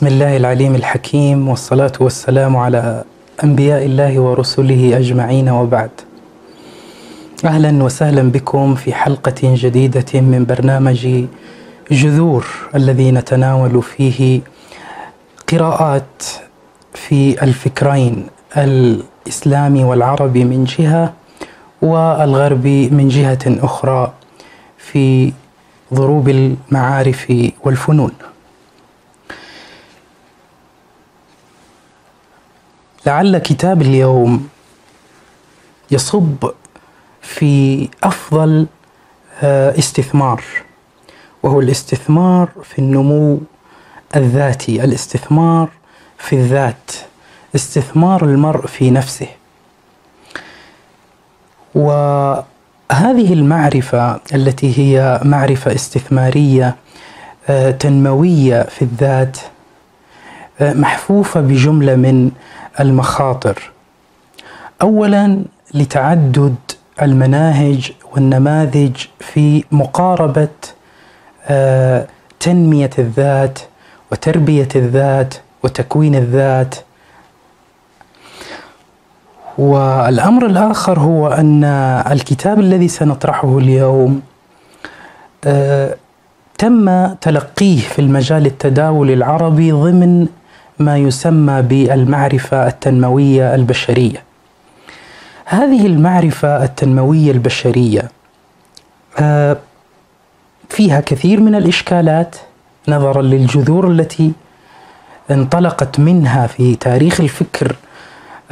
بسم الله العليم الحكيم والصلاة والسلام على أنبياء الله ورسله أجمعين وبعد. أهلا وسهلا بكم في حلقة جديدة من برنامج جذور الذي نتناول فيه قراءات في الفكرين الإسلامي والعربي من جهة والغربي من جهة أخرى في ضروب المعارف والفنون. لعل كتاب اليوم يصب في أفضل آه، استثمار وهو الاستثمار في النمو الذاتي الاستثمار في الذات استثمار المرء في نفسه. وهذه المعرفة التي هي معرفة استثمارية آه، تنموية في الذات آه، محفوفة بجملة من المخاطر. اولا لتعدد المناهج والنماذج في مقاربة آه، تنمية الذات وتربية الذات وتكوين الذات. والأمر الآخر هو أن الكتاب الذي سنطرحه اليوم آه، تم تلقيه في المجال التداول العربي ضمن ما يسمى بالمعرفة التنموية البشرية. هذه المعرفة التنموية البشرية آه، فيها كثير من الإشكالات نظرا للجذور التي انطلقت منها في تاريخ الفكر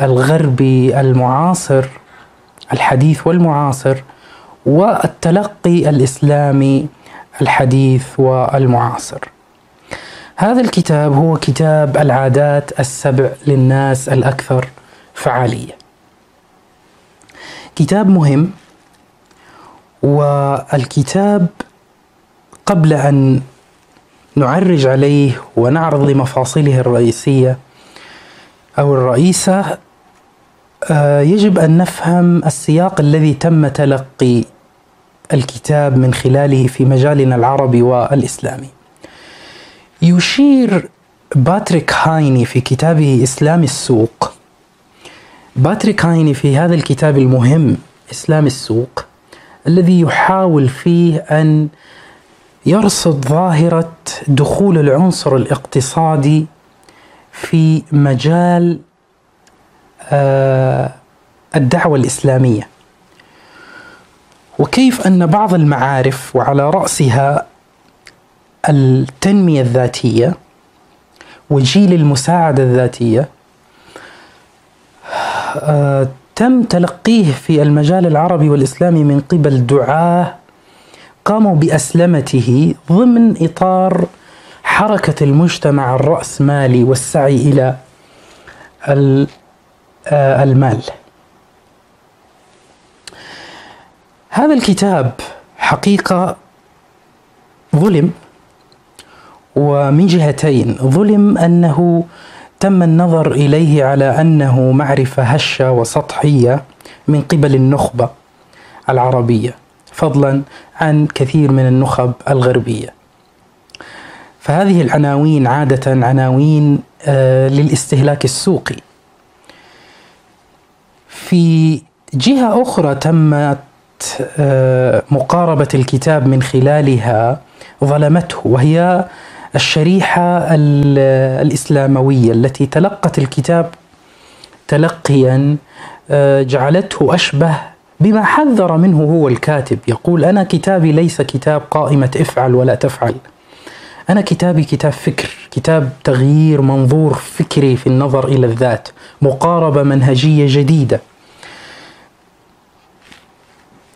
الغربي المعاصر الحديث والمعاصر والتلقي الإسلامي الحديث والمعاصر. هذا الكتاب هو كتاب العادات السبع للناس الأكثر فعالية. كتاب مهم والكتاب قبل أن نعرج عليه ونعرض لمفاصله الرئيسية أو الرئيسة آه، يجب أن نفهم السياق الذي تم تلقي الكتاب من خلاله في مجالنا العربي والإسلامي. يشير باتريك هايني في كتابه إسلام السوق. باتريك هايني في هذا الكتاب المهم إسلام السوق الذي يحاول فيه أن يرصد ظاهرة دخول العنصر الاقتصادي في مجال آه، الدعوة الإسلامية. وكيف أن بعض المعارف وعلى رأسها التنمية الذاتية وجيل المساعدة الذاتية آه، تم تلقيه في المجال العربي والإسلامي من قبل دعاه قاموا بأسلمته ضمن إطار حركة المجتمع الرأسمالي والسعي إلى آه، المال. هذا الكتاب حقيقة ظلم ومن جهتين ظلم أنه تم النظر إليه على أنه معرفة هشة وسطحية من قبل النخبة العربية فضلا عن كثير من النخب الغربية. فهذه العناوين عادة عناوين آه، للاستهلاك السوقي. في جهة أخرى تمت آه، مقاربة الكتاب من خلالها ظلمته وهي الشريحة الإسلاموية التي تلقت الكتاب تلقيا آه، جعلته أشبه بما حذر منه هو الكاتب. يقول أنا كتابي ليس كتاب قائمة افعل ولا تفعل. أنا كتابي كتاب فكر كتاب تغيير منظور فكري في النظر إلى الذات مقاربة منهجية جديدة.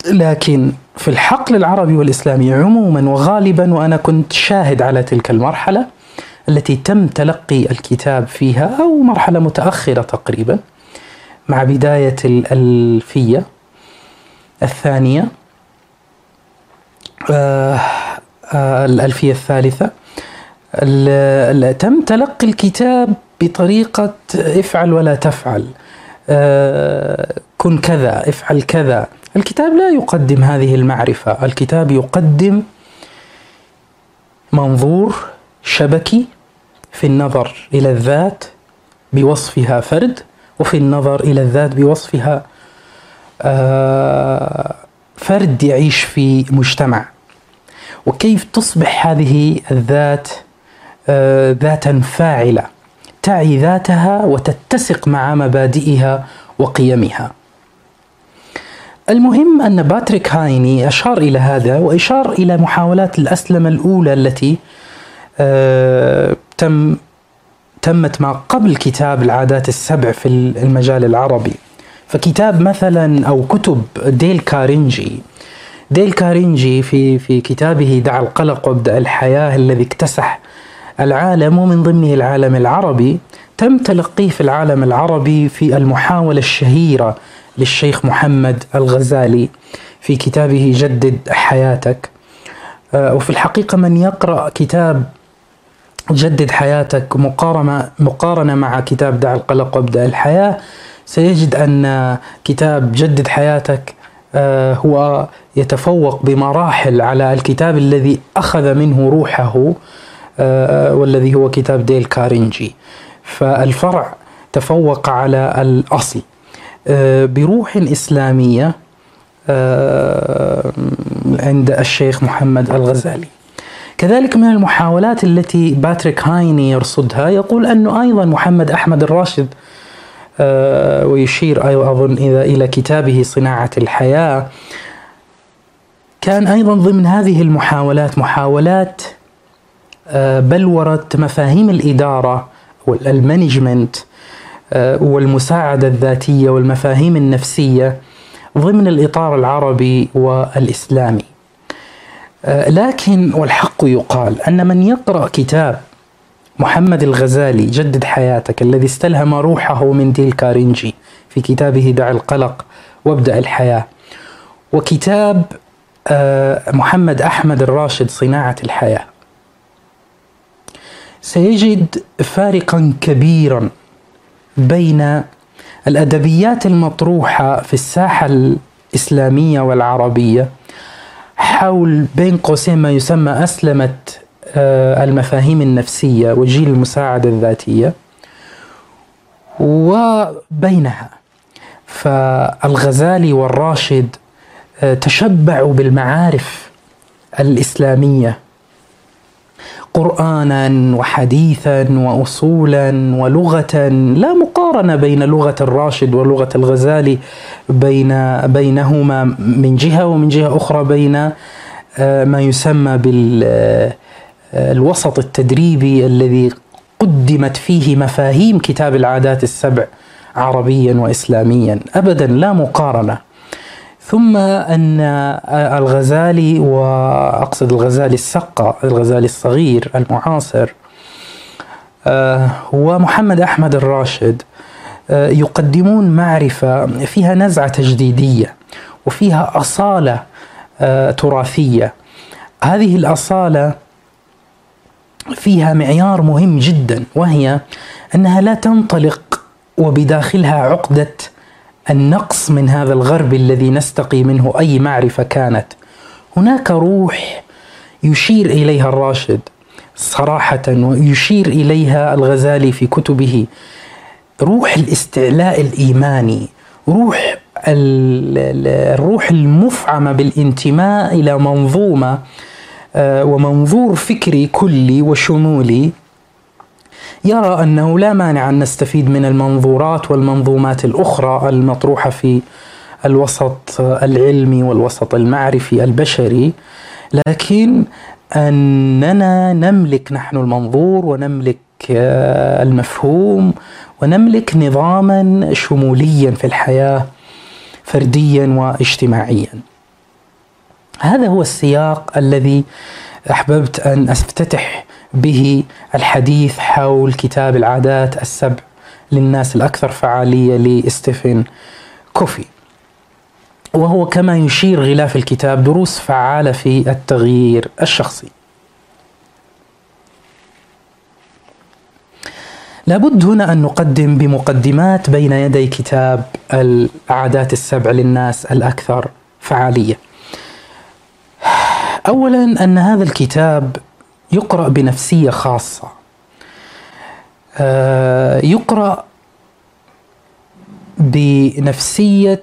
لكن في الحقل العربي والإسلامي عموما وغالبا وأنا كنت شاهد على تلك المرحلة التي تم تلقي الكتاب فيها أو مرحلة متأخرة تقريبا مع بداية الألفية الثانية. آه آه الألفية الثالثة. تم تلقي الكتاب بطريقة افعل ولا تفعل. آه كن كذا افعل كذا. الكتاب لا يقدم هذه المعرفة. الكتاب يقدم منظور شبكي في النظر إلى الذات بوصفها فرد وفي النظر إلى الذات بوصفها آه، فرد يعيش في مجتمع. وكيف تصبح هذه الذات آه، ذاتا فاعلة تعي ذاتها وتتسق مع مبادئها وقيمها. المهم أن باتريك هايني أشار إلى هذا وإشار إلى محاولات الأسلمة الأولى التي آه، تم تمت ما قبل كتاب العادات السبع في المجال العربي. فكتاب مثلا أو كتب ديل كارينجي ديل كارينجي في في كتابه دع القلق وابدأ الحياة الذي اكتسح العالم ومن ضمنه العالم العربي تم تلقيه في العالم العربي في المحاولة الشهيرة للشيخ محمد الغزالي في كتابه جدد حياتك. آه، وفي الحقيقة من يقرأ كتاب جدد حياتك مقارنة مقارنة مع كتاب دع القلق وابدأ الحياة سيجد أن كتاب جدد حياتك آه، هو يتفوق بمراحل على الكتاب الذي أخذ منه روحه آه، والذي هو كتاب ديل كارينجي. فالفرع تفوق على الأصل. بروح إسلامية عند الشيخ محمد الغزالي. كذلك من المحاولات التي باتريك هايني يرصدها يقول أنه أيضا محمد أحمد الراشد آه، ويشير أيضا أظن إذا إلى كتابه صناعة الحياة كان أيضا ضمن هذه المحاولات محاولات آه، بلورة مفاهيم الإدارة وال management آه، والمساعدة الذاتية والمفاهيم النفسية ضمن الإطار العربي والإسلامي. لكن والحق يقال أن من يقرأ كتاب محمد الغزالي جدد حياتك الذي استلهم روحه من ديل كارينجي في كتابه دع القلق وابدأ الحياة وكتاب آه، محمد أحمد الراشد صناعة الحياة سيجد فارقا كبيرا بين الأدبيات المطروحة في الساحة الإسلامية والعربية حول بين قوسين ما يسمى أسلمت آه، المفاهيم النفسية وجيل المساعدة الذاتية وبينها. فالغزالي والراشد آه، تشبعوا بالمعارف الإسلامية قرآنا وحديثا وأصولا ولغة لا مقارنة بين لغة الراشد ولغة الغزالي بين بينهما من جهة ومن جهة أخرى بين آه، ما يسمى بال الوسط التدريبي الذي قدمت فيه مفاهيم كتاب العادات السبع عربيا وإسلاميا. ابدا لا مقارنة. ثم أن الغزالي وأقصد الغزالي السقا الغزالي الصغير المعاصر آه، ومحمد أحمد الراشد آه، يقدمون معرفة فيها نزعة تجديدية وفيها أصالة آه، تراثية. هذه الأصالة فيها معيار مهم جدا وهي أنها لا تنطلق وبداخلها عقدة النقص من هذا الغرب الذي نستقي منه أي معرفة كانت. هناك روح يشير إليها الراشد صراحة ويشير إليها الغزالي في كتبه. روح الاستعلاء الإيماني روح الروح المفعمة بالانتماء إلى منظومة آه، ومنظور فكري كلي وشمولي يرى أنه لا مانع أن نستفيد من المنظورات والمنظومات الأخرى المطروحة في الوسط العلمي والوسط المعرفي البشري لكن أننا نملك نحن المنظور ونملك آه، المفهوم ونملك نظاما شموليا في الحياة فرديا واجتماعيا. هذا هو السياق الذي أحببت أن أفتتح به الحديث حول كتاب العادات السبع للناس الأكثر فعالية لستيفن كوفي. وهو كما يشير غلاف الكتاب دروس فعالة في التغيير الشخصي. لابد هنا أن نقدم بمقدمات بين يدي كتاب العادات السبع للناس الأكثر فعالية. اولا أن هذا الكتاب يقرأ بنفسية خاصة. آه، يقرأ بنفسية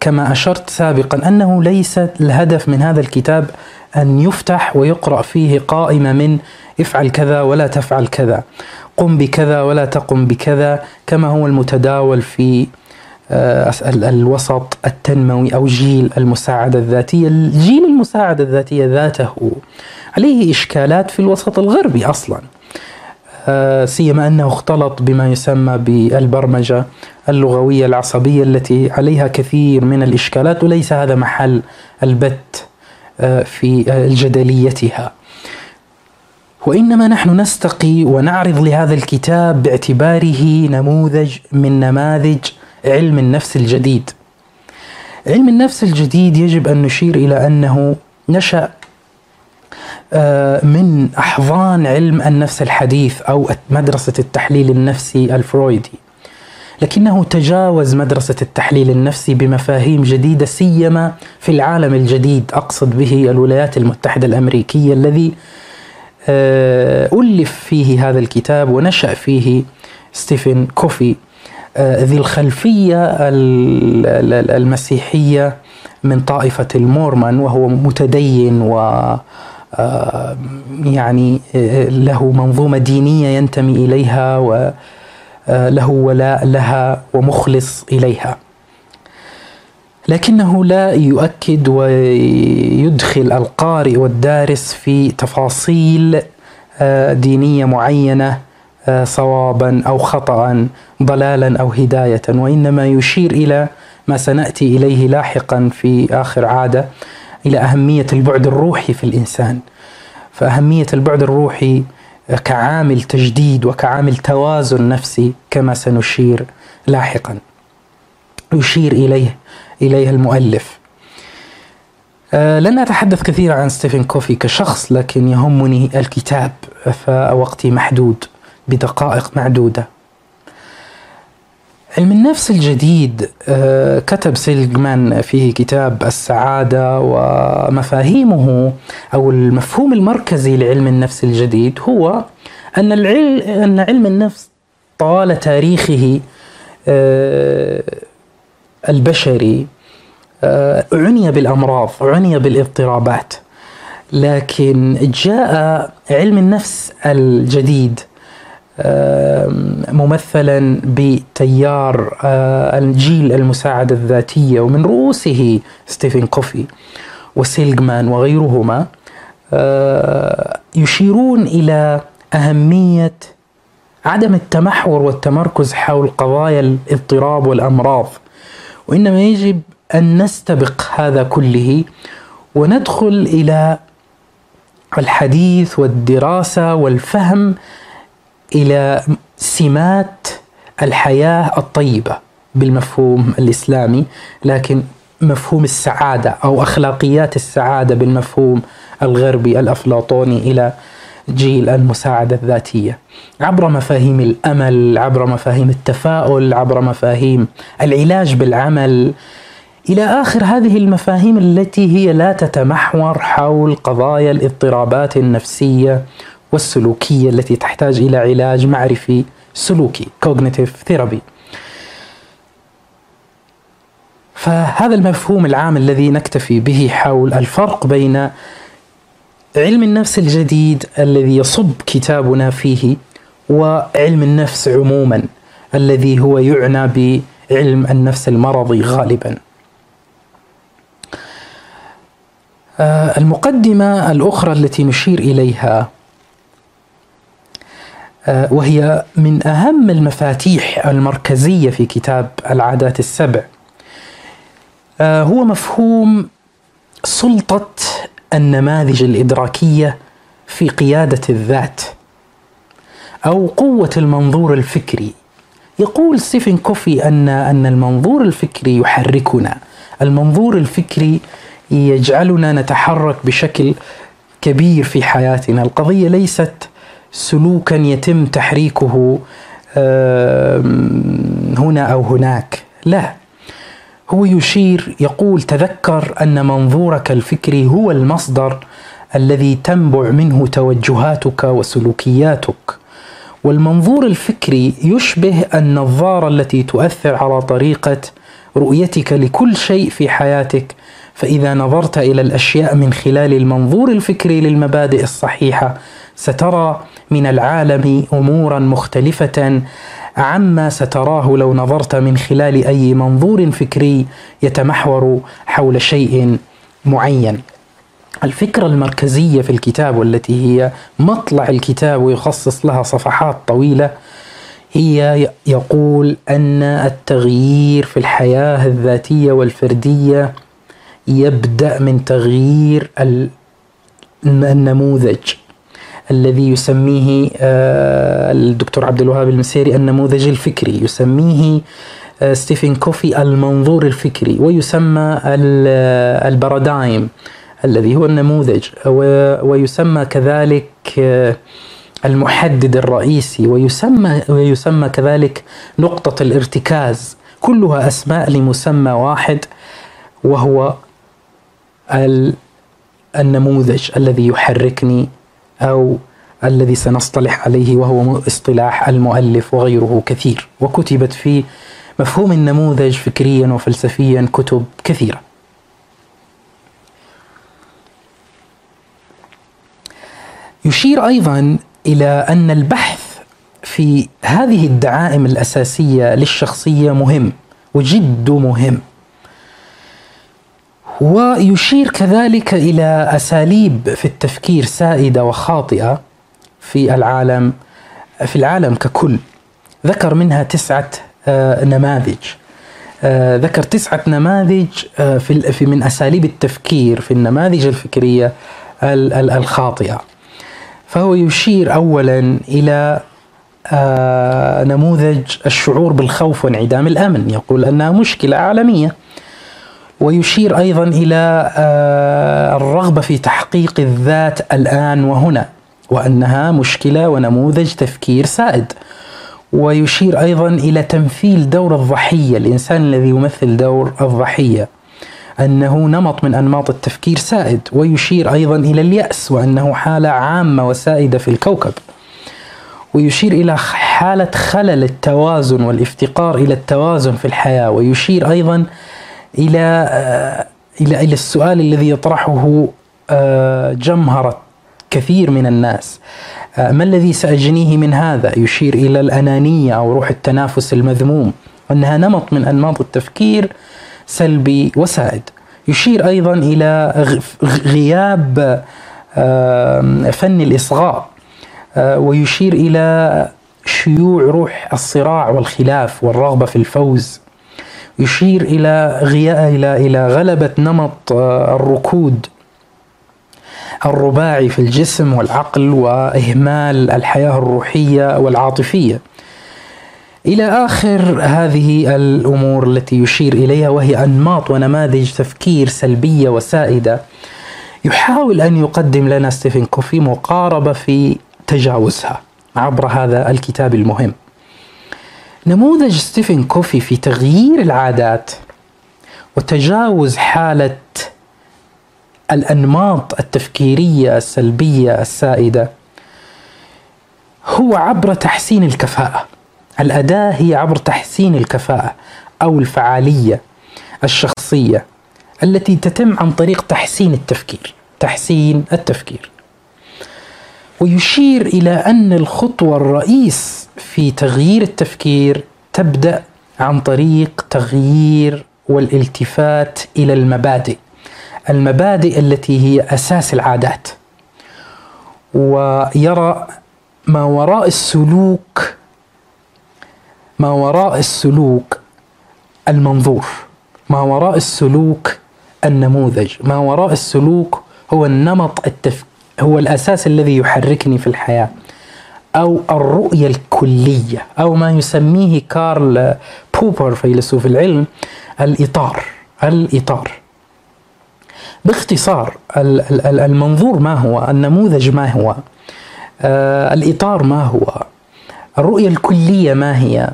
كما أشرت سابقا أنه ليس الهدف من هذا الكتاب أن يفتح ويقرأ فيه قائمة من افعل كذا ولا تفعل كذا. قم بكذا ولا تقم بكذا كما هو المتداول في آه، الوسط التنموي أو جيل المساعدة الذاتية. الجيل المساعدة الذاتية ذاته عليه إشكالات في الوسط الغربي أصلا. آه، سيما أنه اختلط بما يسمى بالبرمجة اللغوية العصبية التي عليها كثير من الإشكالات وليس هذا محل البت آه، في جدليتها. وإنما نحن نستقي ونعرض لهذا الكتاب باعتباره نموذج من نماذج علم النفس الجديد. علم النفس الجديد يجب أن نشير إلى أنه نشأ من أحضان علم النفس الحديث أو مدرسة التحليل النفسي الفرويدي. لكنه تجاوز مدرسة التحليل النفسي بمفاهيم جديدة سيما في العالم الجديد أقصد به الولايات المتحدة الأمريكية الذي آه، ألف فيه هذا الكتاب ونشأ فيه ستيفن كوفي. آه، ذي الخلفية المسيحية من طائفة المورمان وهو متدين و آه، يعني له منظومة دينية ينتمي إليها وله ولاء لها ومخلص إليها. لكنه لا يؤكد ويدخل القارئ والدارس في تفاصيل آه، دينية معينة آه، صوابا أو خطا ضلالا أو هداية. وإنما يشير إلى ما سنأتي إليه لاحقا في آخر عادة. إلى أهمية البعد الروحي في الإنسان. فأهمية البعد الروحي كعامل تجديد وكعامل توازن نفسي كما سنشير لاحقا. يشير إليه إليها المؤلف. آه لن أتحدث كثيرا عن ستيفن كوفي كشخص لكن يهمني الكتاب فوقتي محدود بدقائق معدودة. علم النفس الجديد آه كتب سيلجمان فيه كتاب السعادة ومفاهيمه أو المفهوم المركزي لعلم النفس الجديد هو أن العلم أن علم النفس طوال تاريخه آه البشري آه، عني بالأمراض عني بالاضطرابات. لكن جاء علم النفس الجديد ممثلا بتيار آه، الجيل المساعدة الذاتية ومن رؤوسه ستيفن كوفي وسيلجمان وغيرهما آه، يشيرون إلى أهمية عدم التمحور والتمركز حول قضايا الاضطراب والأمراض. وإنما يجب أن نستبق هذا كله وندخل إلى الحديث والدراسة والفهم إلى سمات الحياة الطيبة بالمفهوم الإسلامي لكن مفهوم السعادة أو أخلاقيات السعادة بالمفهوم الغربي الأفلاطوني إلى جيل المساعدة الذاتية. عبر مفاهيم الأمل عبر مفاهيم التفاؤل عبر مفاهيم العلاج بالعمل إلى آخر هذه المفاهيم التي هي لا تتمحور حول قضايا الاضطرابات النفسية والسلوكية التي تحتاج إلى علاج معرفي سلوكي cognitive therapy. فهذا المفهوم العام الذي نكتفي به حول الفرق بين علم النفس الجديد الذي يصب كتابنا فيه وعلم النفس عموما الذي هو يعنى بعلم النفس المرضي غالبا. آه، المقدمة الأخرى التي نشير إليها وهي من أهم المفاتيح المركزية في كتاب العادات السبع. آه، هو مفهوم سلطة النماذج الإدراكية في قيادة الذات أو قوة المنظور الفكري. يقول ستيفن كوفي أن أن المنظور الفكري يحركنا. المنظور الفكري يجعلنا نتحرك بشكل كبير في حياتنا. القضية ليست سلوكا يتم تحريكه هنا أو هناك. لا. هو يشير يقول تذكر أن منظورك الفكري هو المصدر الذي تنبع منه توجهاتك وسلوكياتك. والمنظور الفكري يشبه النظارة التي تؤثر على طريقة رؤيتك لكل شيء في حياتك. فإذا نظرت إلى الأشياء من خلال المنظور الفكري للمبادئ الصحيحة سترى من العالم أمورا مختلفة عما ستراه لو نظرت من خلال أي منظور فكري يتمحور حول شيء معين. الفكرة المركزية في الكتاب والتي هي مطلع الكتاب ويخصص لها صفحات طويلة هي يقول أن التغيير في الحياة الذاتية والفردية يبدأ من تغيير النموذج. الذي يسميه آه، الدكتور عبد الوهاب المسيري النموذج الفكري. يسميه آه، ستيفن كوفي المنظور الفكري ويسمى ال paradigm الذي هو النموذج ويسمى كذلك آه، المحدد الرئيسي ويسمى ويسمى كذلك نقطة الارتكاز. كلها أسماء لمسمى واحد وهو النموذج الذي يحركني أو الذي سنصطلح عليه وهو اصطلاح المؤلف وغيره كثير. وكتبت في مفهوم النموذج فكريا وفلسفيا كتب كثيرة. يشير أيضا إلى أن البحث في هذه الدعائم الأساسية للشخصية مهم وجد مهم. ويشير كذلك إلى أساليب في التفكير سائدة وخاطئة في العالم في العالم ككل. ذكر منها تسعة آه، نماذج. آه، ذكر تسعة نماذج آه، في من أساليب التفكير في النماذج الفكرية الخاطئة. فهو يشير اولا إلى نموذج الشعور بالخوف وانعدام الأمن. يقول أنها مشكلة عالمية. ويشير أيضا إلى آه، الرغبة في تحقيق الذات الآن وهنا وأنها مشكلة ونموذج تفكير سائد. ويشير أيضا إلى تمثيل دور الضحية الإنسان الذي يمثل دور الضحية أنه نمط من أنماط التفكير سائد. ويشير أيضا إلى اليأس وأنه حالة عامة وسائدة في الكوكب. ويشير إلى حالة خلل التوازن والإفتقار إلى التوازن في الحياة. ويشير أيضا إلى آه، إلى إلى السؤال الذي يطرحه آه، جمهره كثير من الناس آه، ما الذي سأجنيه من هذا؟ يشير إلى الأنانية أو روح التنافس المذموم وأنها نمط من أنماط التفكير سلبي وسائد. يشير أيضا إلى غياب فن الإصغاء ويشير إلى شيوع روح الصراع والخلاف والرغبة في الفوز يشير إلى غياء إلى إلى غلبة نمط آه، الركود الرباعي في الجسم والعقل وإهمال الحياة الروحية والعاطفية. إلى آخر هذه الأمور التي يشير إليها وهي أنماط ونماذج تفكير سلبية وسائدة يحاول أن يقدم لنا ستيفن كوفي مقاربة في تجاوزها عبر هذا الكتاب المهم. نموذج ستيفن كوفي في تغيير العادات وتجاوز حالة الأنماط التفكيرية السلبية السائدة هو عبر تحسين الكفاءة. الأداة هي عبر تحسين الكفاءة أو الفعالية الشخصية التي تتم عن طريق تحسين التفكير تحسين التفكير. ويشير إلى أن الخطوة الرئيس في تغيير التفكير تبدأ عن طريق تغيير والالتفات إلى المبادئ المبادئ التي هي أساس العادات. ويرى ما وراء السلوك ما وراء السلوك المنظور ما وراء السلوك النموذج ما وراء السلوك هو النمط التفكير هو الأساس الذي يحركني في الحياة. أو الرؤية الكلية أو ما يسميه كارل بوبر فيلسوف العلم الإطار الإطار. باختصار المنظور ما هو النموذج ما هو آه، الإطار ما هو الرؤية الكلية ما هي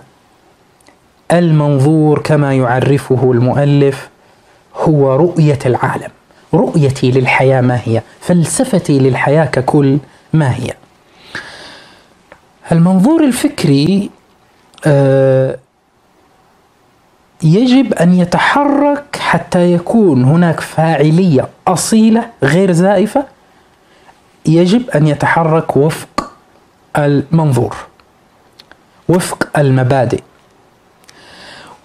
المنظور كما يعرفه المؤلف هو رؤية العالم. رؤيتي للحياة ما هي؟ فلسفتي للحياة ككل ما هي؟ المنظور الفكري آه، يجب أن يتحرك حتى يكون هناك فاعلية أصيلة غير زائفة. يجب أن يتحرك وفق المنظور وفق المبادئ.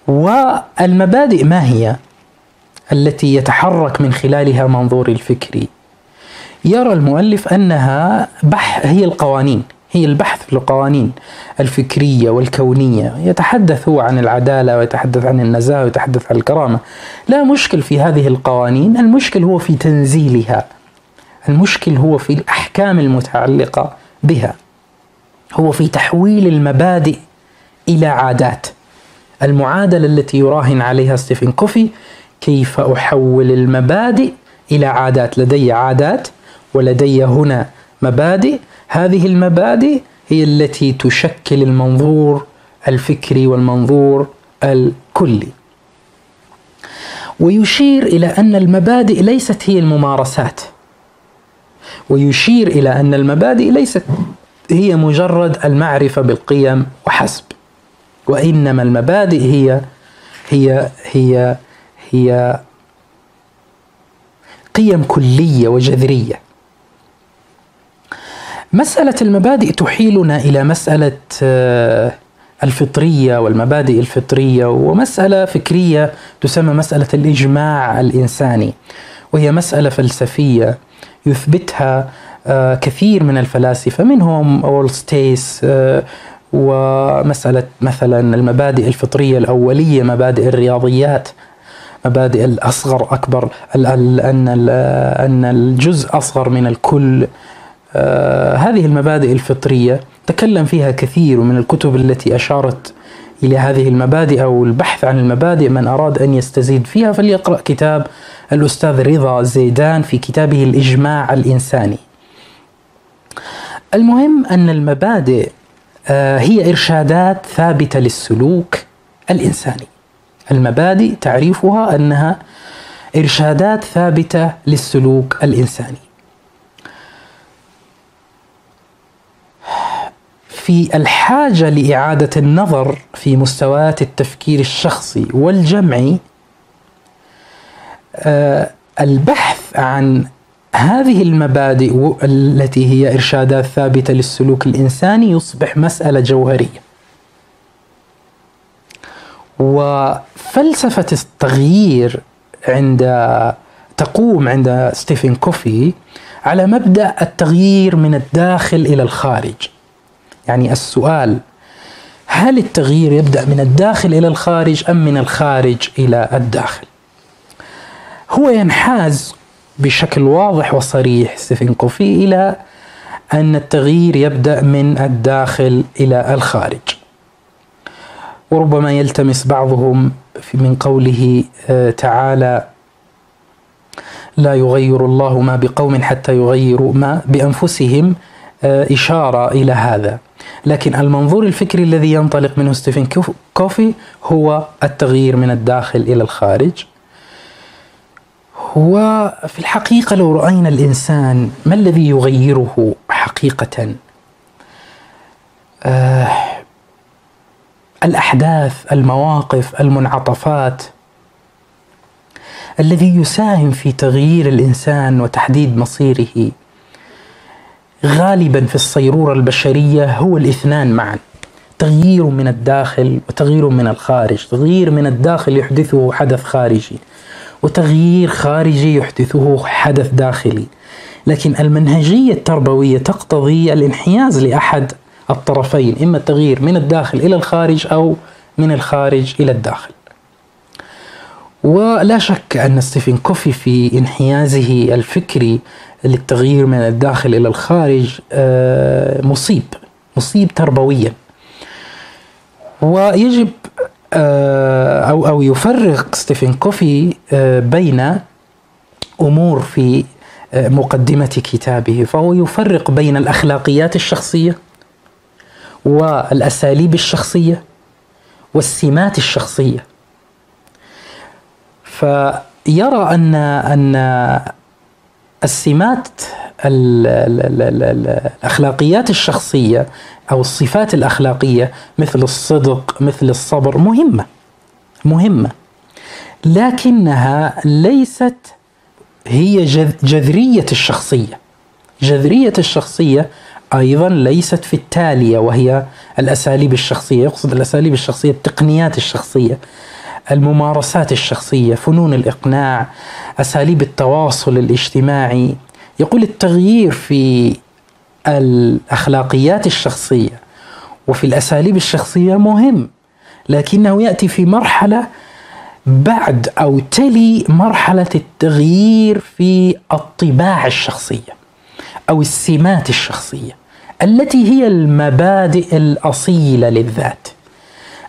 والمبادئ ما هي؟ التي يتحرك من خلالها منظور الفكري يرى المؤلف أنها بح هي القوانين هي البحث في القوانين الفكرية والكونية. يتحدث هو عن العدالة ويتحدث عن النزاهه ويتحدث عن الكرامة. لا مشكل في هذه القوانين المشكل هو في تنزيلها. المشكل هو في الأحكام المتعلقة بها. هو في تحويل المبادئ إلى عادات. المعادلة التي يراهن عليها ستيفن كوفي كيف أحول المبادئ إلى عادات؟ لدي عادات ولدي هنا مبادئ. هذه المبادئ هي التي تشكل المنظور الفكري والمنظور الكلي. ويشير إلى أن المبادئ ليست هي الممارسات. ويشير إلى أن المبادئ ليست هي مجرد المعرفة بالقيم وحسب. وإنما المبادئ هي هي هي هي قيم كلية وجذرية. مسألة المبادئ تحيلنا إلى مسألة آه، الفطرية والمبادئ الفطرية ومسألة فكرية تسمى مسألة الإجماع الإنساني وهي مسألة فلسفية يثبتها آه، كثير من الفلاسفة منهم اول ستيس آه، ومسألة مثلا المبادئ الفطرية الأولية مبادئ الرياضيات مبادئ الأصغر أكبر أن أن الجزء أصغر من الكل آه هذه المبادئ الفطرية تكلم فيها كثير من الكتب التي أشارت إلى هذه المبادئ أو البحث عن المبادئ من أراد أن يستزيد فيها فليقرأ كتاب الأستاذ رضا زيدان في كتابه الإجماع الإنساني. المهم أن المبادئ آه هي إرشادات ثابتة للسلوك الإنساني. المبادئ تعريفها أنها إرشادات ثابتة للسلوك الإنساني. في الحاجة لإعادة النظر في مستويات التفكير الشخصي والجمعي آه، البحث عن هذه المبادئ التي هي إرشادات ثابتة للسلوك الإنساني يصبح مسألة جوهرية وفلسفة التغيير عند تقوم عند ستيفن كوفي على مبدأ التغيير من الداخل إلى الخارج. يعني السؤال هل التغيير يبدأ من الداخل إلى الخارج أم من الخارج إلى الداخل؟ هو ينحاز بشكل واضح وصريح ستيفن كوفي إلى أن التغيير يبدأ من الداخل إلى الخارج. وربما يلتمس بعضهم من قوله آه، تعالى لا يغير الله ما بقوم حتى يغيروا ما بأنفسهم آه، إشارة إلى هذا. لكن المنظور الفكري الذي ينطلق منه ستيفن كوفي هو التغيير من الداخل إلى الخارج. وفي الحقيقة لو رأينا الإنسان ما الذي يغيره حقيقة؟ آه الأحداث المواقف المنعطفات الذي يساهم في تغيير الإنسان وتحديد مصيره. غالبا في الصيرورة البشرية هو الاثنان معا. تغيير من الداخل وتغيير من الخارج. تغيير من الداخل يحدثه حدث خارجي وتغيير خارجي يحدثه حدث داخلي. لكن المنهجية التربوية تقتضي الانحياز لأحد الطرفين إما التغيير من الداخل إلى الخارج أو من الخارج إلى الداخل. ولا شك أن ستيفن كوفي في انحيازه الفكري للتغيير من الداخل إلى الخارج آه، مصيب مصيب تربويا. ويجب آه، أو أو يفرق ستيفن كوفي آه، بين أمور في مقدمة كتابه فهو يفرق بين الأخلاقيات الشخصية والأساليب الشخصية والسمات الشخصية. فيرى ان أن السمات الأخلاقيات الشخصية أو الصفات الأخلاقية مثل الصدق مثل الصبر مهمة مهمة. لكنها ليست هي جذرية الشخصية. جذرية الشخصية أيضا ليست في التالية وهي الأساليب الشخصية يقصد الأساليب الشخصية التقنيات الشخصية الممارسات الشخصية فنون الإقناع أساليب التواصل الاجتماعي. يقول التغيير في الأخلاقيات الشخصية وفي الأساليب الشخصية مهم لكنه يأتي في مرحلة بعد أو تلي مرحلة التغيير في الطباع الشخصية أو السمات الشخصية. التي هي المبادئ الأصيلة للذات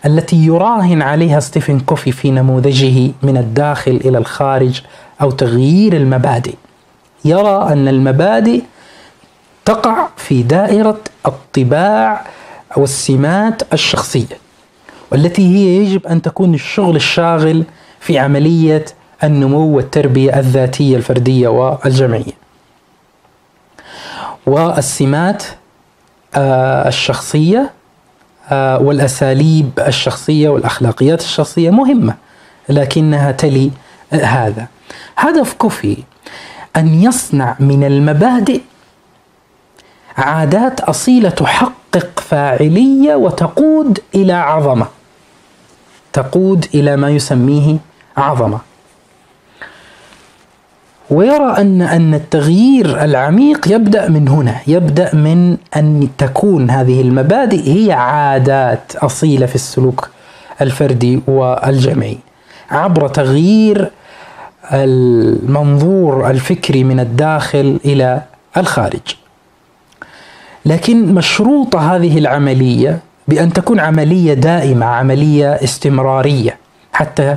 التي يراهن عليها ستيفن كوفي في نموذجه من الداخل إلى الخارج أو تغيير المبادئ يرى أن المبادئ تقع في دائرة الطباع والسمات الشخصية والتي هي يجب أن تكون الشغل الشاغل في عملية النمو والتربية الذاتية الفردية والجمعية. والسمات الشخصية آه، والأساليب الشخصية والأخلاقيات الشخصية مهمة لكنها تلي هذا. هدف كوفي أن يصنع من المبادئ عادات أصيلة تحقق فاعلية وتقود إلى عظمة. تقود إلى ما يسميه عظمة. ويرى ان أن التغيير العميق يبدأ من هنا، يبدأ من أن تكون هذه المبادئ هي عادات أصيلة في السلوك الفردي والجمعي عبر تغيير المنظور الفكري من الداخل إلى الخارج. لكن مشروطة هذه العملية بأن تكون عملية دائمة، عملية استمرارية حتى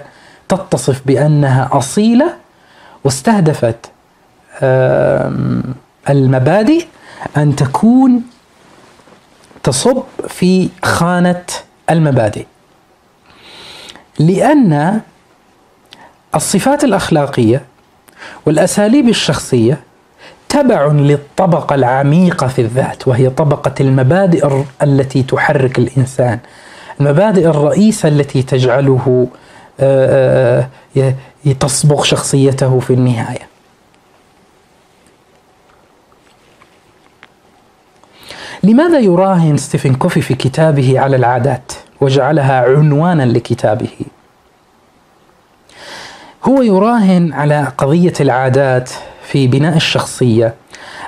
تتصف بأنها أصيلة واستهدفت المبادئ أن تكون تصب في خانة المبادئ. لأن الصفات الأخلاقية والأساليب الشخصية تبع للطبقة العميقة في الذات وهي طبقة المبادئ التي تحرك الإنسان المبادئ الرئيسة التي تجعله آه، آه، تصبغ شخصيته في النهاية. لماذا يراهن ستيفن كوفي في كتابه على العادات وجعلها عنوانا لكتابه؟ هو يراهن على قضية العادات في بناء الشخصية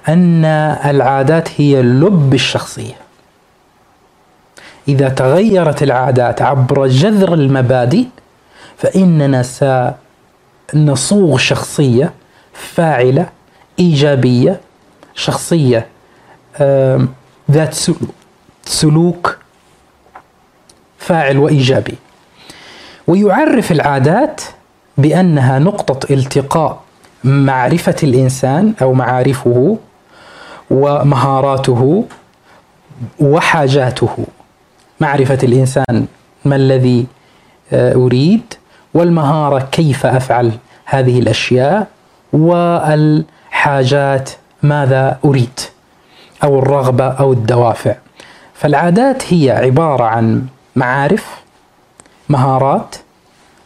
أن العادات هي لب الشخصية. إذا تغيرت العادات عبر جذر المبادئ فإننا سنصوغ شخصية فاعلة إيجابية شخصية ذات سلوك فاعل وإيجابي. ويعرف العادات بأنها نقطة التقاء معرفة الإنسان أو معارفه ومهاراته وحاجاته. معرفة الإنسان ما الذي آه، أريد والمهارة كيف أفعل هذه الأشياء والحاجات ماذا أريد أو الرغبة أو الدوافع فالعادات هي عبارة عن معارف مهارات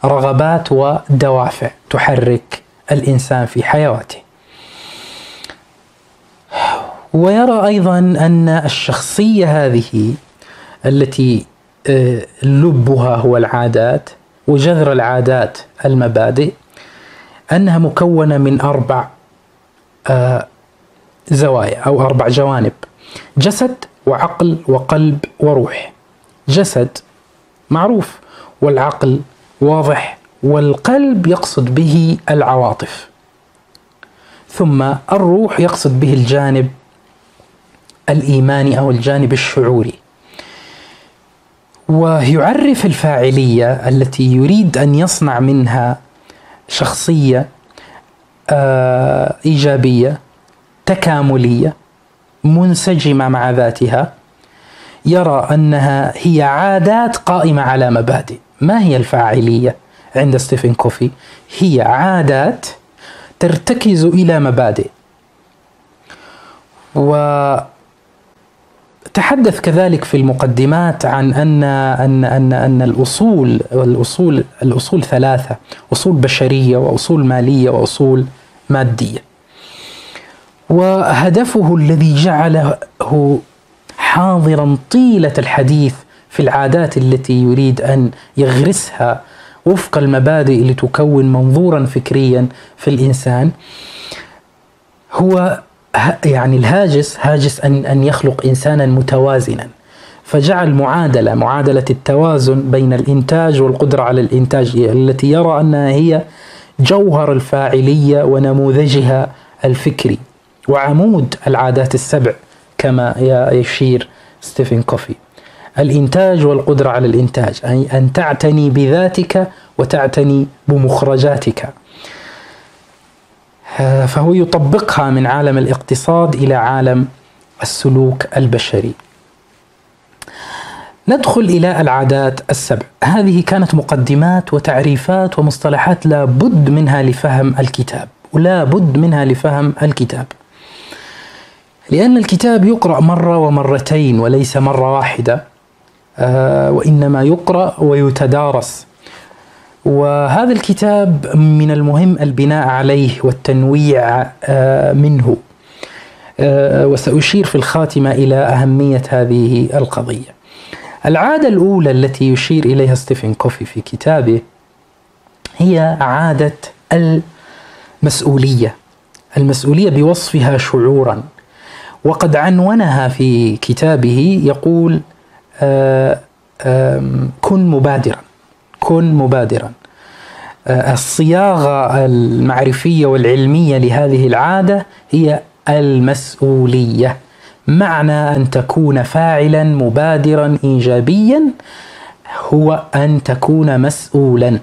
رغبات ودوافع تحرك الإنسان في حياته. ويرى أيضا أن الشخصية هذه التي آه، لبها هو العادات وجذر العادات المبادئ أنها مكونة من أربع آه، زوايا أو أربع جوانب جسد وعقل وقلب وروح. جسد معروف والعقل واضح والقلب يقصد به العواطف. ثم الروح يقصد به الجانب الإيماني أو الجانب الشعوري. ويعرف الفاعلية التي يريد أن يصنع منها شخصية آه، إيجابية تكاملية منسجمة مع ذاتها يرى أنها هي عادات قائمة على مبادئ. ما هي الفاعلية عند ستيفن كوفي؟ هي عادات ترتكز إلى مبادئ. وتحدث كذلك في المقدمات عن ان ان ان أن الاصول الاصول الأصول ثلاثة أصول بشرية وأصول مالية وأصول مادية. وهدفه الذي جعله حاضرا طيلة الحديث في العادات التي يريد أن يغرسها وفق المبادئ لتكون منظورا فكريا في الإنسان هو يعني الهاجس هاجس أن أن يخلق إنسانا متوازنا. فجعل معادلة معادلة التوازن بين الإنتاج والقدرة على الإنتاج التي يرى أنها هي جوهر الفاعلية ونموذجها الفكري. وعمود العادات السبع كما يشير ستيفن كوفي. الإنتاج والقدرة على الإنتاج أي أن تعتني بذاتك وتعتني بمخرجاتك. فهو يطبقها من عالم الاقتصاد إلى عالم السلوك البشري. ندخل إلى العادات السبع. هذه كانت مقدمات وتعريفات ومصطلحات لا بد منها لفهم الكتاب. ولا بد منها لفهم الكتاب. لأن الكتاب يقرأ مرة ومرتين وليس مرة واحدة آه، وإنما يقرأ ويتدارس وهذا الكتاب من المهم البناء عليه والتنويع آه، منه. آه، وسأشير في الخاتمة إلى أهمية هذه القضية. العادة الأولى التي يشير إليها ستيفن كوفي في كتابه هي عادة المسؤولية المسؤولية بوصفها شعورا. وقد عنونها في كتابه يقول آه، كن مبادرا. كن مبادرا. آه، الصياغة المعرفية والعلمية لهذه العادة هي المسؤولية. معنى أن تكون فاعلا مبادرا ايجابيا هو أن تكون مسؤولا.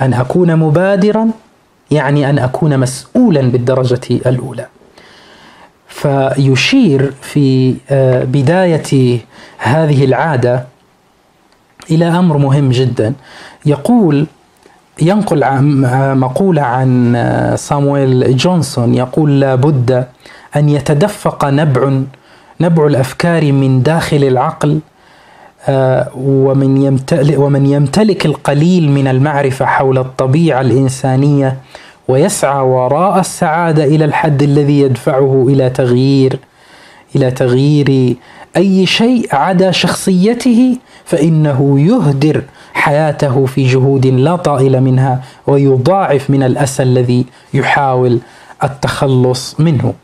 أن أكون مبادرا يعني أن أكون مسؤولا بالدرجة الأولى. فيشير في آه، بداية هذه العادة إلى أمر مهم جدا. يقول ينقل مقولة عن صامويل جونسون يقول لابد أن يتدفق نبع نبع الأفكار من داخل العقل آه، ومن يمتلك ومن يمتلك القليل من المعرفة حول الطبيعة الإنسانية ويسعى وراء السعادة إلى الحد الذي يدفعه إلى تغيير إلى تغيير أي شيء عدا شخصيته فإنه يهدر حياته في جهود لا طائل منها ويضاعف من الأسى الذي يحاول التخلص منه.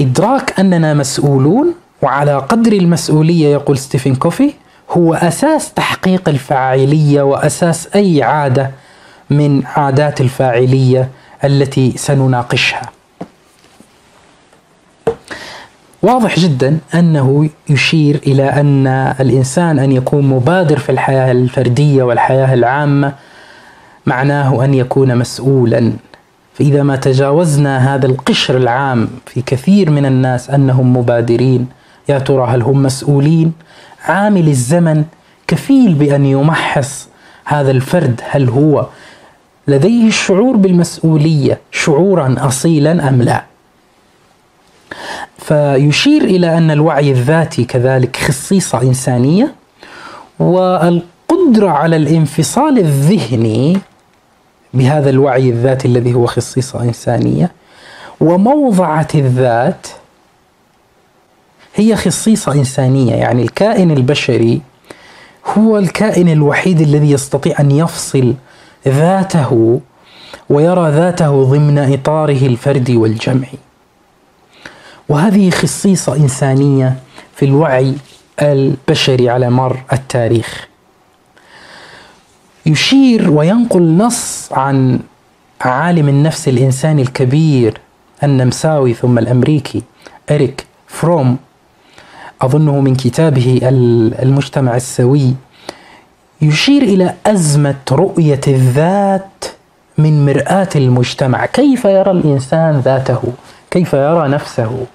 إدراك أننا مسؤولون وعلى قدر المسؤولية يقول ستيفن كوفي هو أساس تحقيق الفاعلية وأساس أي عادة من عادات الفاعلية التي سنناقشها. واضح جدا أنه يشير إلى أن الإنسان أن يكون مبادر في الحياة الفردية والحياة العامة معناه أن يكون مسؤولا. فإذا ما تجاوزنا هذا القشر العام في كثير من الناس أنهم مبادرين يا ترى هل هم مسؤولين؟ عامل الزمن كفيل بأن يمحص هذا الفرد هل هو لديه الشعور بالمسؤولية شعورا اصيلا أم لا؟ فيشير إلى أن الوعي الذاتي كذلك خصيصة إنسانية والقدرة على الانفصال الذهني بهذا الوعي الذاتي الذي هو خصيصة إنسانية وموضعة الذات هي خصيصة إنسانية. يعني الكائن البشري هو الكائن الوحيد الذي يستطيع أن يفصل ذاته ويرى ذاته ضمن إطاره الفردي والجمعي وهذه خصيصة إنسانية في الوعي البشري على مر التاريخ. يشير وينقل نص عن عالم النفس الإنساني الكبير النمساوي ثم الأمريكي إريك فروم. أظنه من كتابه المجتمع السوي. يشير إلى أزمة رؤية الذات من مرآة المجتمع. كيف يرى الإنسان ذاته؟ كيف يرى نفسه.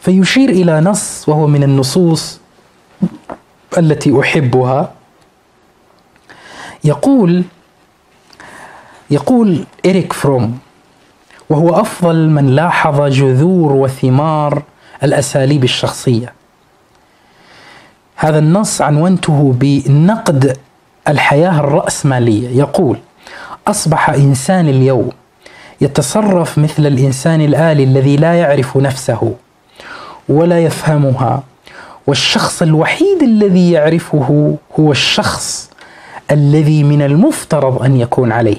فيشير إلى نص وهو من النصوص التي أحبها. يقول يقول إريك فروم وهو أفضل من لاحظ جذور وثمار الأساليب الشخصية. هذا النص عنونته بنقد الحياة الرأسمالية. يقول أصبح إنسان اليوم يتصرف مثل الإنسان الآلي الذي لا يعرف نفسه ولا يفهمها. والشخص الوحيد الذي يعرفه هو الشخص الذي من المفترض أن يكون عليه.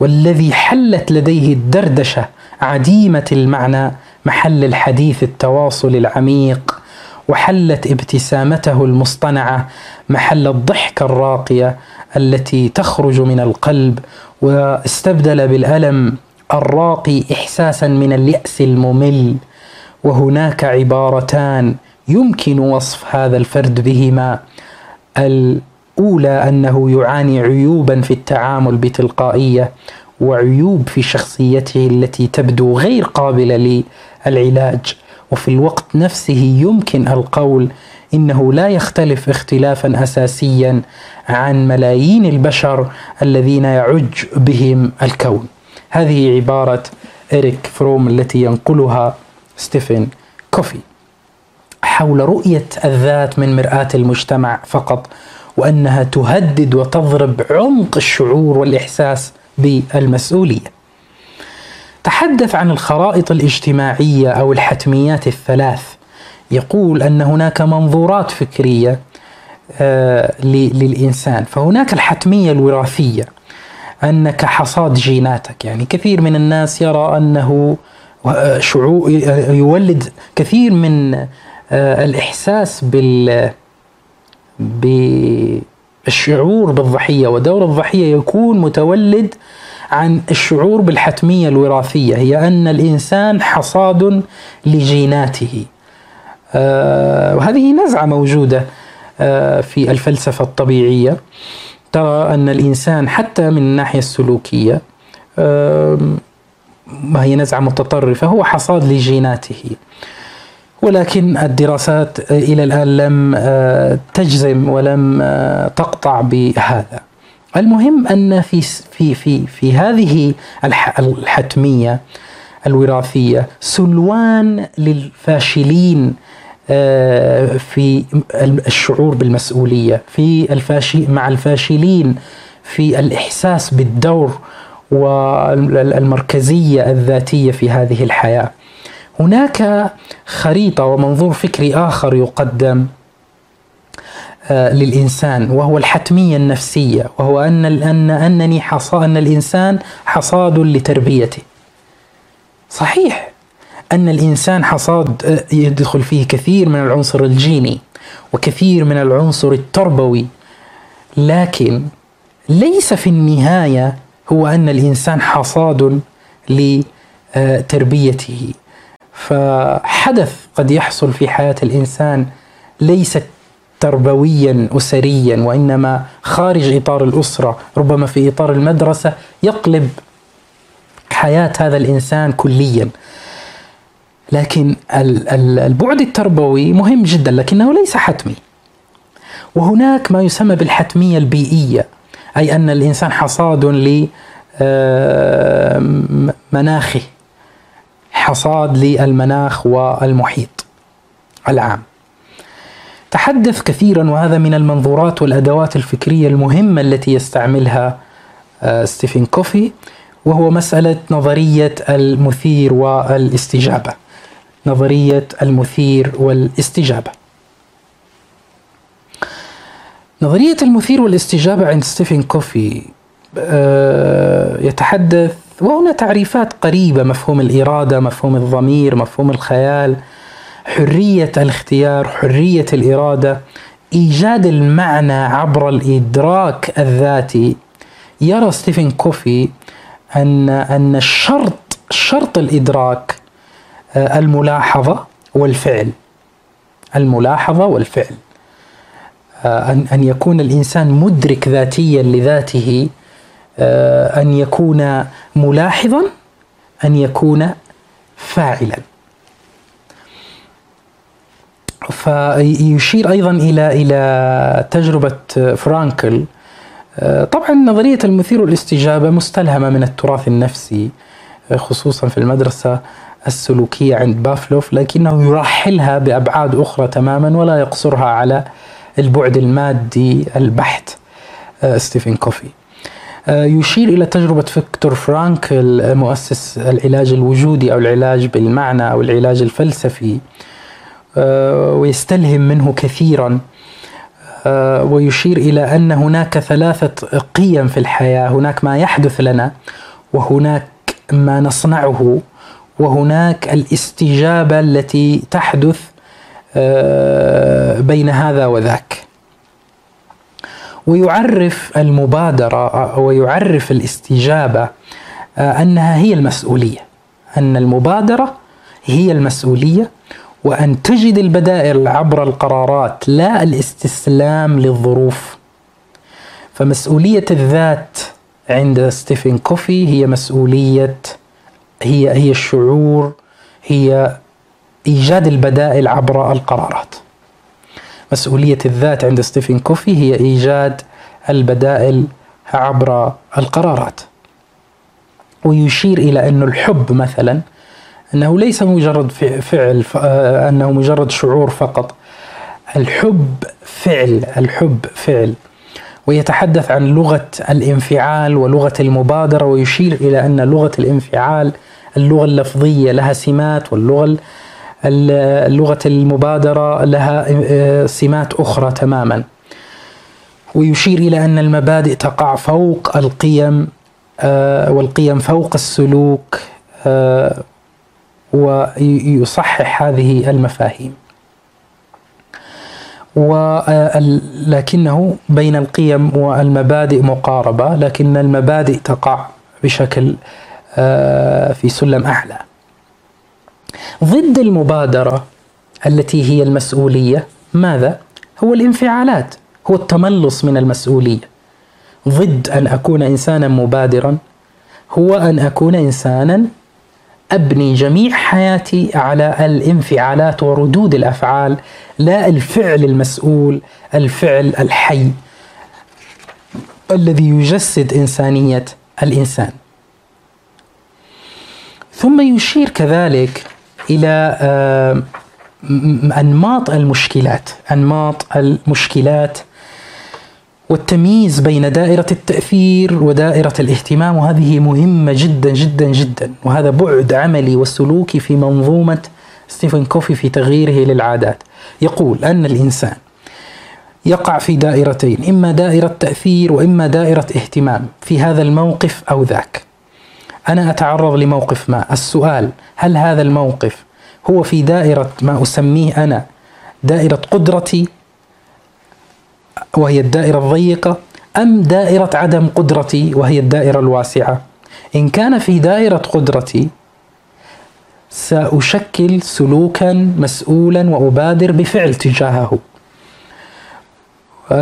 والذي حلت لديه الدردشة عديمة المعنى محل الحديث التواصل العميق وحلت ابتسامته المصطنعة محل الضحكه الراقية التي تخرج من القلب واستبدل بالألم الراقي احساسا من اليأس الممل. وهناك عبارتان يمكن وصف هذا الفرد بهما. الأولى أنه يعاني عيوبا في التعامل بتلقائية وعيوب في شخصيته التي تبدو غير قابلة للعلاج. وفي الوقت نفسه يمكن القول إنه لا يختلف اختلافا اساسيا عن ملايين البشر الذين يعج بهم الكون. هذه عبارة إريك فروم التي ينقلها ستيفن كوفي حول رؤية الذات من مرآة المجتمع فقط وأنها تهدد وتضرب عمق الشعور والإحساس بالمسؤولية. تحدث عن الخرائط الاجتماعية أو الحتميات الثلاث يقول أن هناك منظورات فكرية آه للإنسان. فهناك الحتمية الوراثية أنك حصاد جيناتك. يعني كثير من الناس يرى أنه شعور يولد كثير من آه الإحساس بال بالشعور بالضحية. ودور الضحية يكون متولد عن الشعور بالحتمية الوراثية هي أن الإنسان حصاد لجيناته. آه، وهذه نزعة موجودة آه، في الفلسفة الطبيعية. ترى أن الإنسان حتى من الناحية السلوكية ما هي نزعة متطرفة هو حصاد لجيناته. ولكن الدراسات إلى الآن لم آه، تجزم ولم تقطع بهذا. المهم أن في في في في هذه الحتمية الوراثية سلوان للفاشلين آه، في الشعور بالمسؤولية في الفاشي مع الفاشلين في الإحساس بالدور والمركزية الذاتية في هذه الحياة. هناك خريطة ومنظور فكري آخر يقدم آه، للإنسان وهو الحتمية النفسية وهو أن أن أنني حصا أن الإنسان حصاد لتربيته. صحيح. أن الإنسان حصاد آه، يدخل فيه كثير من العنصر الجيني وكثير من العنصر التربوي. لكن ليس في النهاية هو أن الإنسان حصاد لتربيته فحدث قد يحصل في حياة الإنسان ليست تربويا اسريا وإنما خارج إطار الأسرة. ربما في إطار المدرسة يقلب حياة هذا الإنسان كليا. لكن البعد التربوي مهم جدا لكنه ليس حتمي وهناك ما يسمى بالحتمية البيئية أي أن الإنسان حصاد لمناخه حصاد للمناخ والمحيط العام تحدث كثيرا وهذا من المنظورات والأدوات الفكرية المهمة التي يستعملها آه، ستيفن كوفي وهو مسألة نظرية المثير والإستجابة. نظرية المثير والاستجابة. نظرية المثير والاستجابة عند ستيفن كوفي آه، يتحدث وهنا تعريفات قريبة مفهوم الإرادة، مفهوم الضمير، مفهوم الخيال، حرية الاختيار حرية الإرادة إيجاد المعنى عبر الإدراك الذاتي يرى ستيفن كوفي ان أن الشرط شرط الإدراك آه، الملاحظة والفعل. الملاحظة والفعل. آه، ان أن يكون الإنسان مدرك ذاتيا لذاته آه، أن يكون ملاحظا أن يكون فاعلا. فيشير أيضا إلى إلى تجربة فرانكل. طبعا نظرية المثير والاستجابه مستلهمة من التراث النفسي خصوصا في المدرسة. السلوكية عند بافلوف لكنه يرحلها بأبعاد أخرى تماما ولا يقصرها على البعد المادي البحت ستيفن كوفي. يشير إلى تجربة فيكتور فرانكل مؤسس العلاج الوجودي أو العلاج بالمعنى أو العلاج الفلسفي ويستلهم منه كثيرا ويشير إلى أن هناك ثلاثة قيم في الحياة هناك ما يحدث لنا وهناك ما نصنعه. وهناك الاستجابة التي تحدث بين هذا وذاك. ويعرف المبادرة ويعرف الاستجابة أنها هي المسؤولية. أن المبادرة هي المسؤولية وأن تجد البدائل عبر القرارات لا الاستسلام للظروف. فمسؤولية الذات عند ستيفن كوفي هي مسؤولية هي هي الشعور هي إيجاد البدائل عبر القرارات. مسؤولية الذات عند ستيفن كوفي هي إيجاد البدائل عبر القرارات. ويشير إلى أن الحب مثلا أنه ليس مجرد فعل أنه مجرد شعور فقط. الحب فعل الحب فعل. ويتحدث عن لغة الانفعال ولغة المبادرة ويشير إلى أن لغة الانفعال اللغة اللفظية لها سمات واللغة اللغة المبادرة لها آه، سمات أخرى تماما. ويشير إلى أن المبادئ تقع فوق القيم آه، والقيم فوق السلوك آه، ويصحح هذه المفاهيم. ولكنه بين القيم والمبادئ مقاربة لكن المبادئ تقع بشكل في سلم أعلى ضد المبادرة التي هي المسؤولية ماذا؟ هو الانفعالات هو التملص من المسؤولية ضد أن أكون إنسانا مبادرا هو أن أكون إنسانا أبني جميع حياتي على الانفعالات وردود الأفعال لا الفعل المسؤول الفعل الحي الذي يجسد إنسانية الإنسان. ثم يشير كذلك إلى آه، أنماط المشكلات أنماط المشكلات والتمييز بين دائرة التأثير ودائرة الاهتمام وهذه مهمة جدا جدا جدا. وهذا بعد عملي وسلوكي في منظومة ستيفن كوفي في تغييره للعادات. يقول أن الإنسان يقع في دائرتين إما دائرة تأثير وإما دائرة اهتمام في هذا الموقف أو ذاك. أنا أتعرض لموقف ما. السؤال هل هذا الموقف هو في دائرة ما أسميه أنا دائرة قدرتي وهي الدائرة الضيقة أم دائرة عدم قدرتي وهي الدائرة الواسعة؟ إن كان في دائرة قدرتي سأشكل سلوكا مسؤولا وأبادر بفعل تجاهه.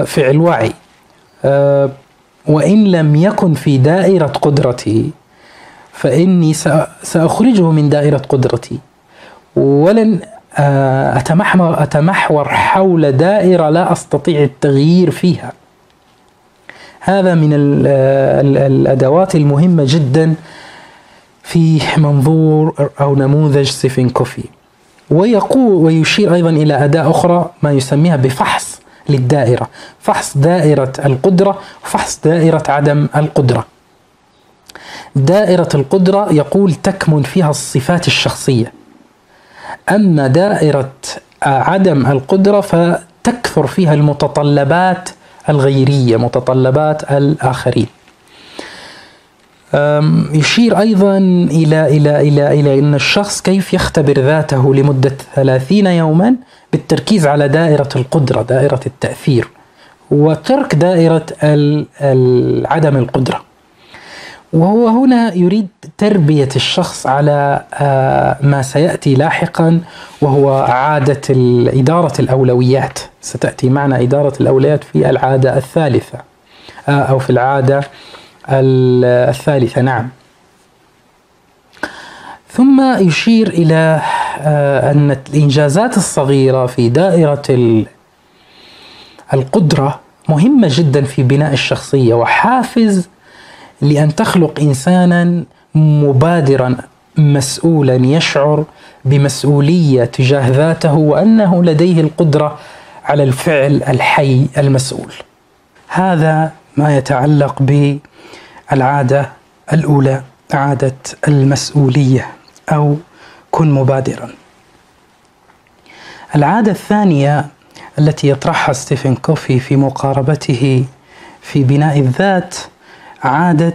فعل وعي. أه، وإن لم يكن في دائرة قدرتي فإني سأخرجه من دائرة قدرتي. ولن آه، أتمحور, أتمحور حول دائرة لا أستطيع التغيير فيها. هذا من الأدوات المهمة جدا في منظور أو نموذج ستيفن كوفي. ويقول ويشير أيضا إلى أداة أخرى ما يسميها بفحص للدائرة. فحص دائرة القدرة وفحص دائرة عدم القدرة. دائرة القدرة يقول تكمن فيها الصفات الشخصية. أما دائرة عدم القدرة فتكثر فيها المتطلبات الغيرية متطلبات الآخرين. يشير أيضا إلى إلى إلى إلى أن الشخص كيف يختبر ذاته لمدة ثلاثين يوما بالتركيز على دائرة القدرة دائرة التأثير وترك دائرة عدم القدرة. وهو هنا يريد تربية الشخص على آه، ما سيأتي لاحقا وهو عادة إدارة الأولويات. ستأتي معنا إدارة الأولويات في العادة الثالثة آه، أو في العادة الثالثة نعم. ثم يشير إلى آه، أن الإنجازات الصغيرة في دائرة القدرة مهمة جدا في بناء الشخصية وحافز لأن تخلق إنسانا مبادرا مسؤولا يشعر بمسؤولية تجاه ذاته وأنه لديه القدرة على الفعل الحي المسؤول. هذا ما يتعلق بالعادة الأولى عادة المسؤولية أو كن مبادرا. العادة الثانية التي يطرحها ستيفن كوفي في مقاربته في بناء الذات عاده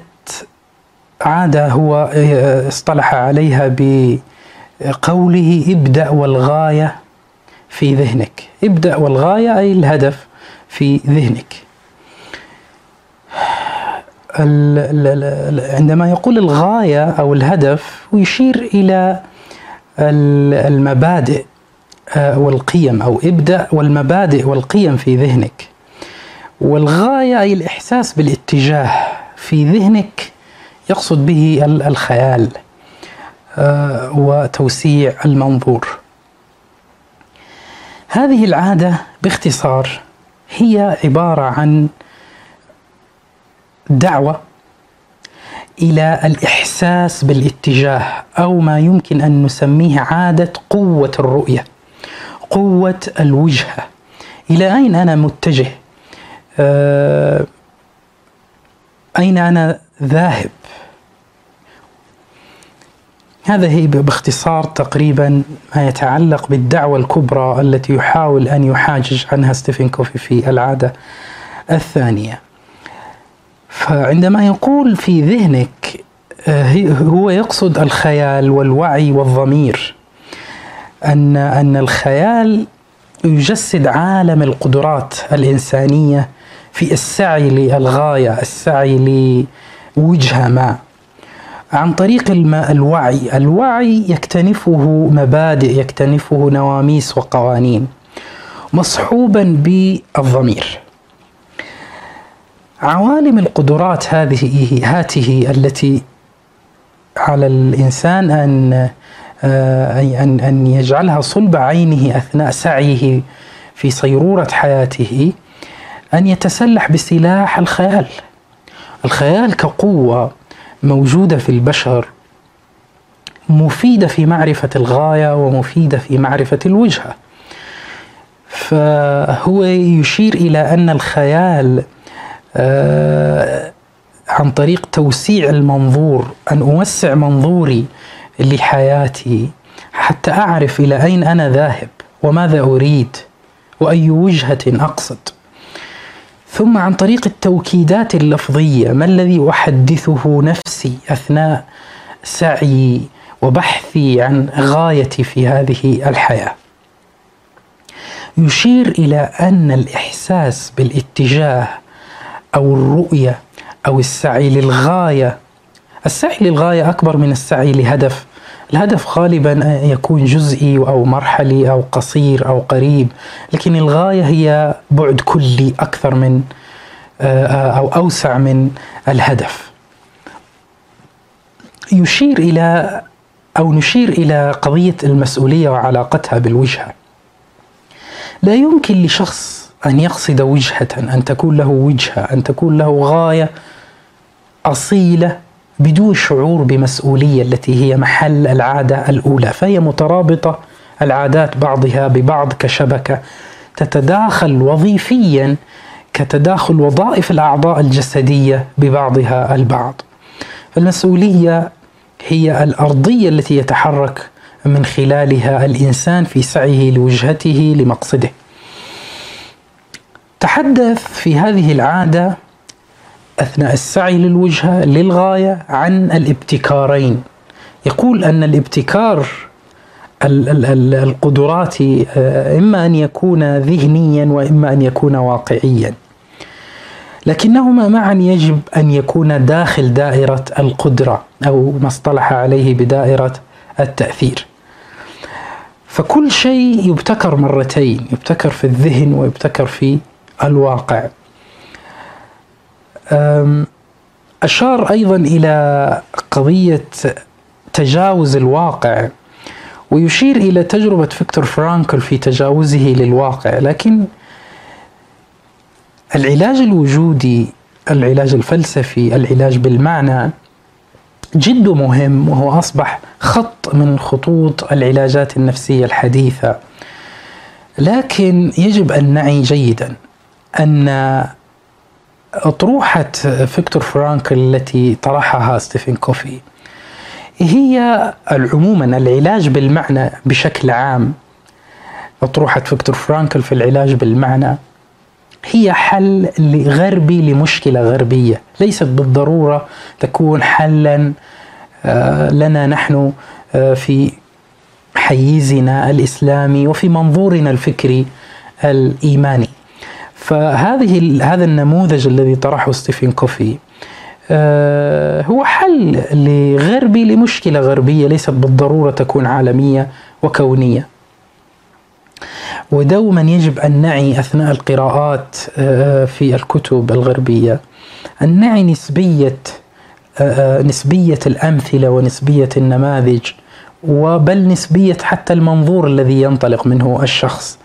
عاده هو اصطلح عليها بقوله ابدأ والغاية في ذهنك. ابدأ والغاية أي الهدف في ذهنك. عندما يقول الغاية أو الهدف يشير إلى المبادئ آه، والقيم أو ابدأ والمبادئ والقيم في ذهنك. والغاية أي الإحساس بالاتجاه. في ذهنك يقصد به الخيال آه، وتوسيع المنظور. هذه العادة باختصار هي عبارة عن دعوة إلى الإحساس بالاتجاه أو ما يمكن أن نسميه عادة قوة الرؤية قوة الوجهه إلى أين أنا متجه؟ آه، أين أنا ذاهب؟ هذا هي باختصار تقريبا ما يتعلق بالدعوة الكبرى التي يحاول أن يحاجج عنها ستيفن كوفي في العادة الثانية. فعندما يقول في ذهنك آه، هو يقصد الخيال والوعي والضمير أن أن الخيال يجسد عالم القدرات الإنسانية في السعي للغاية السعي لوجهة ما. عن طريق الوعي. الوعي يكتنفه مبادئ يكتنفه نواميس وقوانين مصحوبا بالضمير. عوالم القدرات هذه هاته التي على الإنسان أن آه، ان أن يجعلها صلب عينه أثناء سعيه في صيرورة حياته أن يتسلح بسلاح الخيال. الخيال كقوة موجودة في البشر مفيدة في معرفة الغاية ومفيدة في معرفة الوجهة. فهو يشير إلى أن الخيال آه، عن طريق توسيع المنظور أن أوسع منظوري لحياتي حتى أعرف إلى أين أنا ذاهب وماذا أريد وأي وجهة أقصد. ثم عن طريق التوكيدات اللفظية ما الذي أحدثه نفسي أثناء سعي وبحثي عن غايتي في هذه الحياة؟ يشير إلى أن الإحساس بالاتجاه أو الرؤية أو السعي للغاية السعي للغاية أكبر من السعي لهدف. الهدف غالبا يكون جزئي أو مرحلي أو قصير أو قريب لكن الغاية هي بعد كلي أكثر من آه، أو أوسع من الهدف. يشير إلى أو نشير إلى قضية المسؤولية وعلاقتها بالوجهة. لا يمكن لشخص أن يقصد وجهة أن تكون له وجهة أن تكون له غاية أصيلة بدون شعور بمسؤولية التي هي محل العادة الأولى فهي مترابطة العادات بعضها ببعض كشبكة. تتداخل وظيفيا كتداخل وظائف الأعضاء الجسدية ببعضها البعض. فالمسؤولية هي الأرضية التي يتحرك من خلالها الإنسان في سعيه لوجهته لمقصده. تحدث في هذه العادة أثناء السعي للوجهة للغاية عن الابتكارين. يقول أن الابتكار القدرات آه، إما أن يكون ذهنيا وإما أن يكون واقعيا. لكنهما معا يجب أن يكون داخل دائرة القدرة أو ما اصطلح عليه بدائرة التأثير. فكل شيء يبتكر مرتين يبتكر في الذهن ويبتكر في الواقع. أشار أيضا إلى قضية تجاوز الواقع ويشير إلى تجربة فيكتور فرانكل في تجاوزه للواقع لكن العلاج الوجودي العلاج الفلسفي العلاج بالمعنى جد مهم وهو أصبح خط من خطوط العلاجات النفسية الحديثة. لكن يجب أن نعي جيدا أن أطروحة فيكتور فرانكل التي طرحها ستيفن كوفي. هي عموما العلاج بالمعنى بشكل عام. أطروحة فيكتور فرانكل في العلاج بالمعنى هي حل غربي لمشكلة غربية. ليست بالضرورة تكون حلا آه، لنا نحن آه، في حيزنا الإسلامي وفي منظورنا الفكري الإيماني. فهذه هذا النموذج الذي طرحه ستيفن كوفي آه، هو حل لغربي لمشكلة غربية ليست بالضرورة تكون عالمية وكونية. ودوما يجب أن نعي أثناء القراءات آه، في الكتب الغربية أن نعي نسبية آه، نسبية الأمثلة ونسبية النماذج وبل نسبية حتى المنظور الذي ينطلق منه الشخص.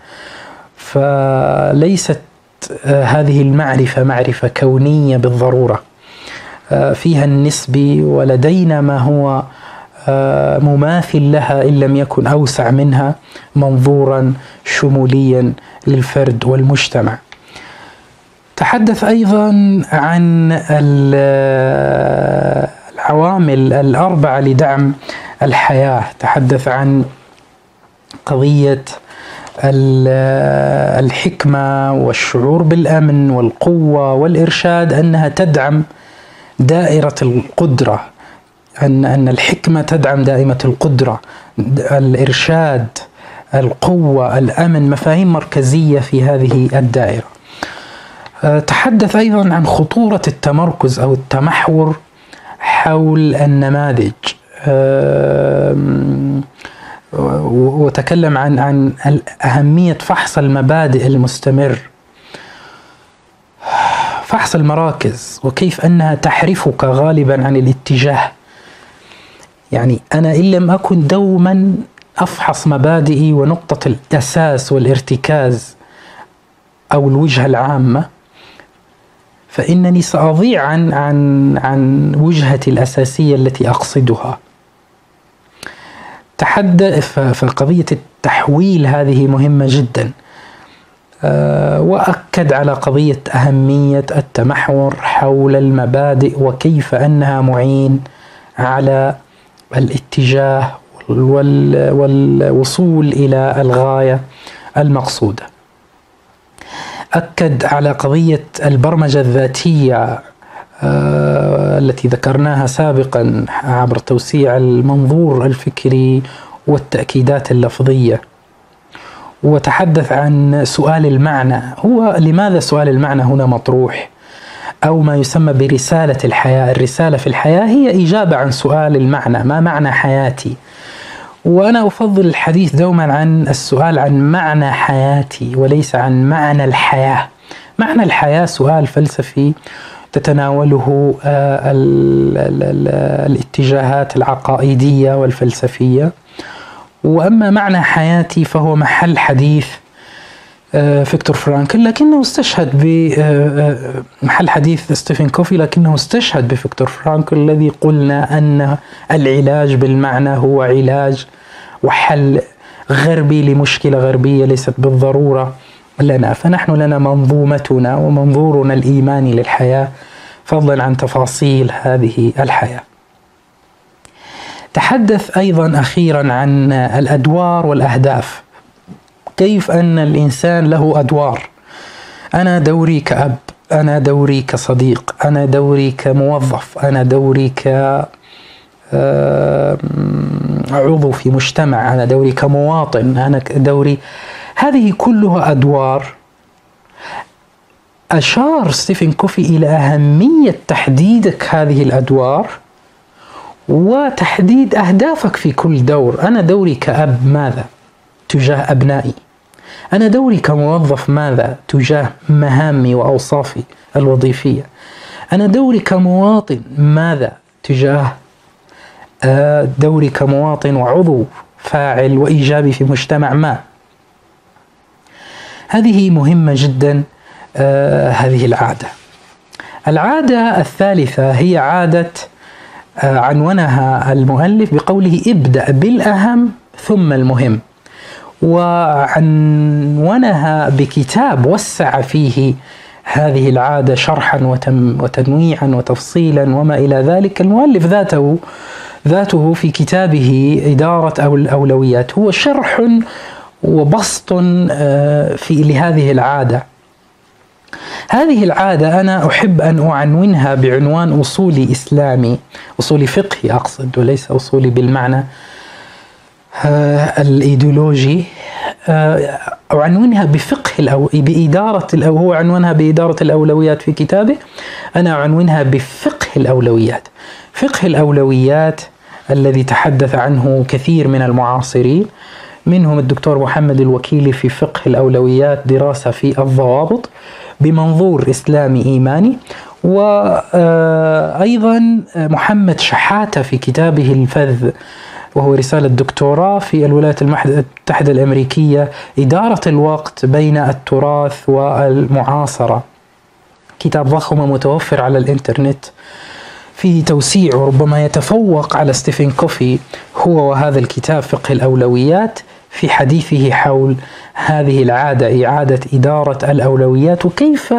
فليست هذه المعرفة معرفة كونية بالضرورة فيها النسبي ولدينا ما هو آه، مماثل لها إن لم يكن أوسع منها منظورا شموليا للفرد والمجتمع. تحدث أيضا عن العوامل الأربعة لدعم الحياة، تحدث عن قضية الحكمة والشعور بالأمن والقوة والإرشاد أنها تدعم دائرة القدرة أن أن الحكمة تدعم دائمة القدرة الإرشاد القوة الأمن مفاهيم مركزية في هذه الدائرة. أه، تحدث أيضا عن خطورة التمركز أو التمحور حول النماذج. وتكلم عن عن أهمية فحص المبادئ المستمر فحص المراكز وكيف أنها تحرفك غالبا عن الاتجاه يعني أنا إن لم أكن دوما أفحص مبادئي ونقطة الأساس والارتكاز أو الوجهة العامة فإنني سأضيع عن عن عن وجهتي الأساسية التي أقصدها. تحدث فقضية التحويل هذه مهمة جدا. آه، وأكد على قضية أهمية التمحور حول المبادئ وكيف أنها معين على الاتجاه والوصول إلى الغاية المقصودة. أكد على قضية البرمجة الذاتية آه، التي ذكرناها سابقا عبر توسيع المنظور الفكري والتأكيدات اللفظية. وتحدث عن سؤال المعنى، هو لماذا سؤال المعنى هنا مطروح؟ أو ما يسمى برسالة الحياة. الرسالة في الحياة هي إجابة عن سؤال المعنى. ما معنى حياتي؟ وأنا أفضل الحديث دوما عن السؤال عن معنى حياتي وليس عن معنى الحياة. معنى الحياة سؤال فلسفي تتناوله آه، الاتجاهات العقائدية والفلسفية. وأما معنى حياتي فهو محل حديث آه، فيكتور فرانكل لكنه استشهد بمحل آه، حديث ستيفن كوفي لكنه استشهد بفيكتور فرانكل الذي قلنا أن العلاج بالمعنى هو علاج وحل غربي لمشكلة غربية ليست بالضرورة. لنا. فنحن لنا منظومتنا ومنظورنا الإيماني للحياة. فضلا عن تفاصيل هذه الحياة. تحدث أيضا أخيرا عن الأدوار والأهداف. كيف أن الإنسان له أدوار؟ أنا دوري كأب أنا دوري كصديق أنا دوري كموظف أنا دوري ك عضو في مجتمع أنا دوري كمواطن أنا دوري هذه كلها أدوار. أشار ستيفن كوفي إلى أهمية تحديدك هذه الأدوار وتحديد أهدافك في كل دور. أنا دوري كأب ماذا؟ تجاه أبنائي. أنا دوري كموظف ماذا؟ تجاه مهامي وأوصافي الوظيفية. أنا دوري كمواطن ماذا؟ تجاه آه، دوري كمواطن وعضو فاعل وإيجابي في مجتمع ما. هذه مهمة جدا آه، هذه العادة. العادة الثالثة هي عادة آه، عنونها المؤلف بقوله ابدأ بالأهم ثم المهم. وعنونها بكتاب وسع فيه هذه العادة شرحا وتنويعا وتفصيلا وما إلى ذلك. المؤلف ذاته ذاته في كتابه إدارة أو الأولويات هو شرح وبسط آه، في لهذه العادة. هذه العادة أنا أحب أن أعنونها بعنوان أصولي إسلامي أصولي فقهي أقصد وليس أصولي بالمعنى آه، الإيديولوجي. آه، أعنونها بفقه الأو... بإدارة الأو... هو عنونها بإدارة الأولويات في كتابه. أنا أعنونها بفقه الأولويات. فقه الأولويات الذي تحدث عنه كثير من المعاصرين. منهم الدكتور محمد الوكيلي في فقه الأولويات دراسة في الضوابط بمنظور إسلامي إيماني وأيضا محمد شحاتة في كتابه الفذ وهو رسالة دكتوراه في الولايات المتحدة الأمريكية إدارة الوقت بين التراث والمعاصرة. كتاب ضخم متوفر على الإنترنت. في توسيع وربما يتفوق على ستيفن كوفي هو وهذا الكتاب فقه الأولويات. في حديثه حول هذه العادة عادة إدارة الأولويات وكيف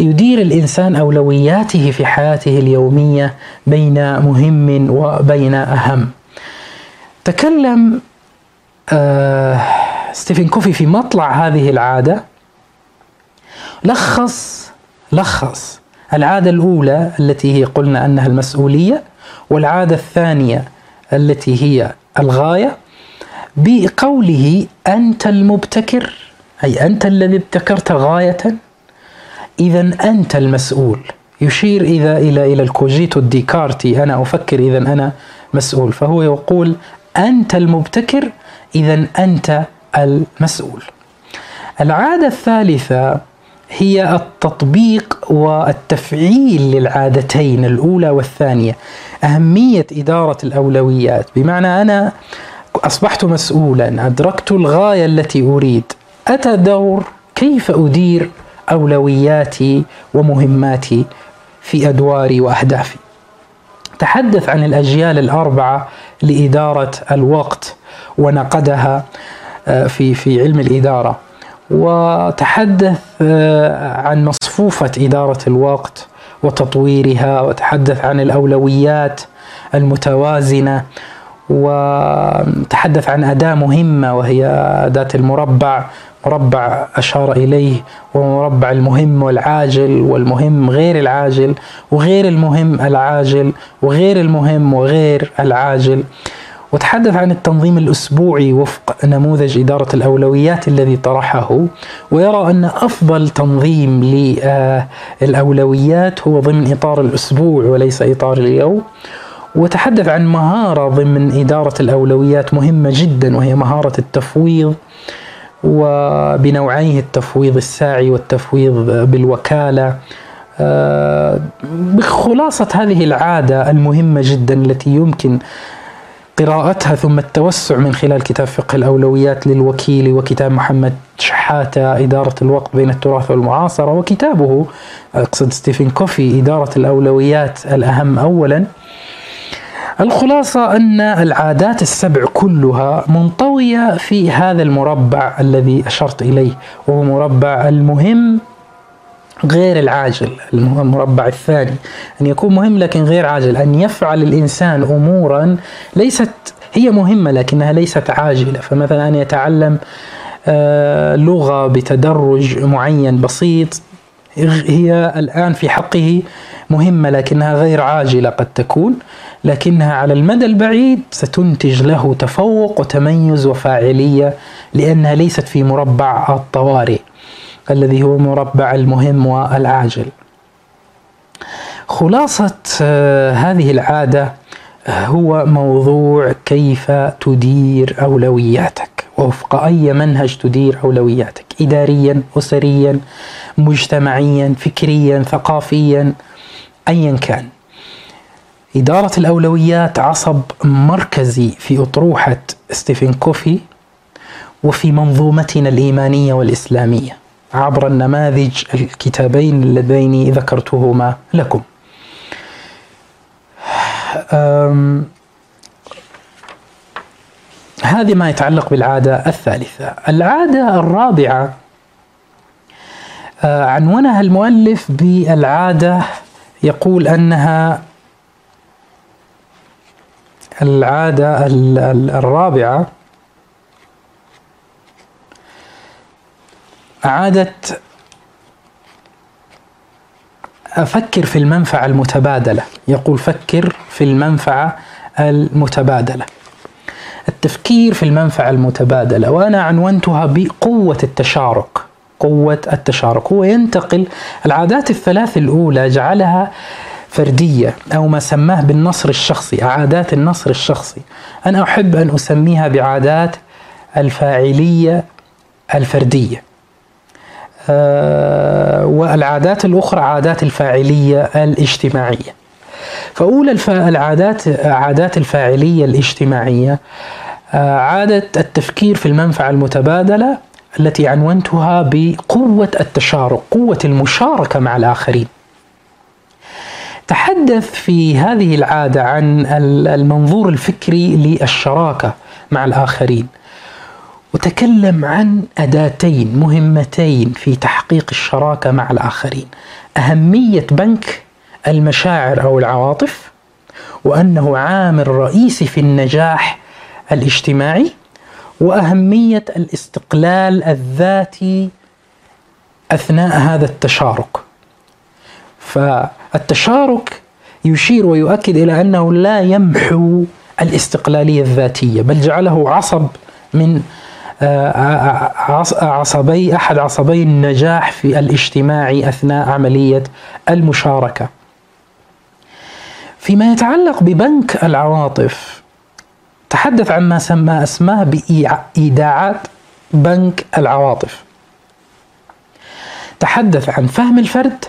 يدير الإنسان أولوياته في حياته اليومية بين مهم وبين أهم. تكلم آه ستيفن كوفي في مطلع هذه العادة. لخص لخص العادة الأولى التي هي قلنا أنها المسؤولية والعادة الثانية التي هي الغاية. بقوله أنت المبتكر أي أنت الذي ابتكرت غاية إذا أنت المسؤول. يشير إذا إلى إلى الكوجيتو الديكارتي أنا أفكر إذا أنا مسؤول. فهو يقول أنت المبتكر إذا أنت المسؤول. العادة الثالثة هي التطبيق والتفعيل للعادتين الأولى والثانية. أهمية إدارة الأولويات. بمعنى أنا أصبحت مسؤولا أدركت الغاية التي أريد. أتى دور كيف أدير أولوياتي ومهماتي في أدواري وأهدافي؟ تحدث عن الأجيال الأربعة لإدارة الوقت ونقدها آه، في في علم الإدارة. وتحدث آه، عن مصفوفة إدارة الوقت وتطويرها وتحدث عن الأولويات المتوازنة. وتحدث عن أداة مهمة وهي أداة المربع. مربع أشار إليه ومربع المهم والعاجل والمهم غير العاجل وغير المهم العاجل وغير المهم وغير العاجل. وتحدث عن التنظيم الأسبوعي وفق نموذج إدارة الأولويات الذي طرحه. ويرى أن أفضل تنظيم للأولويات هو ضمن إطار الأسبوع وليس إطار اليوم. وتحدث عن مهارة ضمن إدارة الأولويات مهمة جدا وهي مهارة التفويض وبنوعيه التفويض الساعي والتفويض بالوكالة. آه، بخلاصة هذه العادة المهمة جدا التي يمكن قراءتها ثم التوسع من خلال كتاب فقه الأولويات للوكيلي وكتاب محمد شحاتة إدارة الوقت بين التراث والمعاصرة وكتابه أقصد ستيفن كوفي إدارة الأولويات الأهم أولا. الخلاصة أن العادات السبع كلها منطوية في هذا المربع الذي أشرت إليه وهو مربع المهم غير العاجل المربع الثاني. أن يكون مهم لكن غير عاجل أن يفعل الإنسان أمورا ليست هي مهمة لكنها ليست عاجلة. فمثلا أن يتعلم آه، لغة بتدرج معين بسيط هي الآن في حقه مهمة لكنها غير عاجلة قد تكون. لكنها على المدى البعيد ستنتج له تفوق وتميز وفاعلية لأنها ليست في مربع الطوارئ الذي هو مربع المهم والعاجل خلاصة آه، هذه العادة آه، هو موضوع كيف تدير أولوياتك. وفق أي منهج تدير أولوياتك إداريا أسريا مجتمعيا فكريا ثقافيا أيا كان. إدارة الأولويات عصب مركزي في أطروحة ستيفن كوفي وفي منظومتنا الإيمانية والإسلامية عبر النماذج الكتابين اللذين ذكرتهما لكم. هذه ما يتعلق بالعادة الثالثة. العادة الرابعة آه، عنونها المؤلف بالعادة يقول أنها العادة الرابعة عادة أفكر في المنفعة المتبادلة. يقول فكر في المنفعة المتبادلة. التفكير في المنفعة المتبادلة وأنا عنونتها بقوة التشارك. قوة التشارك. هو ينتقل العادات الثلاث الأولى جعلها فردية أو ما سماه بالنصر الشخصي عادات النصر الشخصي. أنا أحب أن أسميها بعادات الفاعلية الفردية. آه، والعادات الأخرى عادات الفاعلية الاجتماعية. فأولى العادات عادات الفاعلية الاجتماعية آه، عادة التفكير في المنفعة المتبادلة التي عنونتها بقوة التشارك قوة المشاركة مع الآخرين. تحدث في هذه العادة عن المنظور الفكري للشراكة مع الآخرين. وتكلم عن أداتين مهمتين في تحقيق الشراكة مع الآخرين. أهمية بنك المشاعر أو العواطف وأنه عامل رئيسي في النجاح الاجتماعي وأهمية الاستقلال الذاتي أثناء هذا التشارك. فالتشارك يشير ويؤكد إلى أنه لا يمحو الاستقلالية الذاتية بل جعله عصب من آه، عصبي أحد عصبي النجاح في الاجتماعي أثناء عملية المشاركة. فيما يتعلق ببنك العواطف تحدث عن ما سمى أسماه بإيداعات بنك العواطف تحدث عن فهم الفرد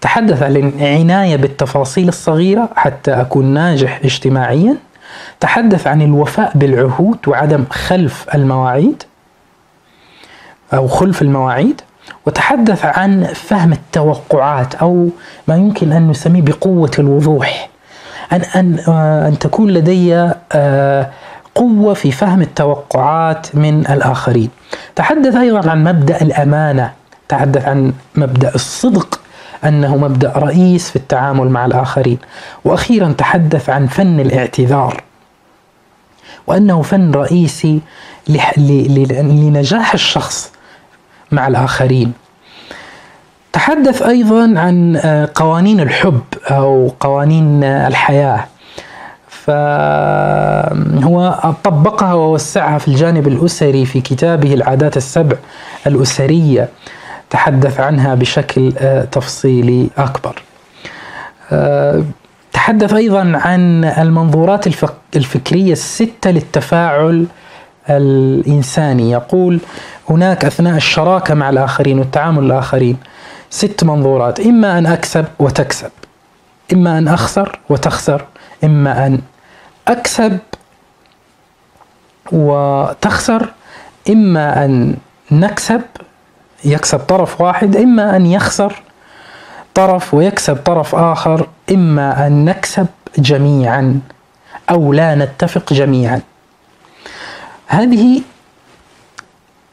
تحدث عن العناية بالتفاصيل الصغيرة حتى أكون ناجح اجتماعيا. تحدث عن الوفاء بالعهود وعدم خلف المواعيد أو خلف المواعيد. وتحدث عن فهم التوقعات أو ما يمكن أن نسميه بقوة الوضوح. أن أن آه، أن تكون لدي آه، قوة في فهم التوقعات من الآخرين. تحدث أيضا عن مبدأ الأمانة، تحدث عن مبدأ الصدق. أنه مبدأ رئيس في التعامل مع الآخرين. وأخيرا تحدث عن فن الاعتذار. وأنه فن رئيسي لنجاح الشخص مع الآخرين. تحدث أيضا عن آه، قوانين الحب أو قوانين الحياة فهو طبقها ووسعها في الجانب الأسري في كتابه العادات السبع الأسرية تحدث عنها بشكل آه، تفصيلي أكبر. آه، تحدث أيضا عن المنظورات الفكرية الستة للتفاعل الإنساني يقول هناك أثناء الشراكة مع الآخرين والتعامل الآخرين ست منظورات إما أن أكسب وتكسب إما أن أخسر وتخسر إما أن أكسب وتخسر إما أن نكسب يكسب طرف واحد إما أن يخسر طرف ويكسب طرف آخر إما أن نكسب جميعا أو لا نتفق جميعا. هذه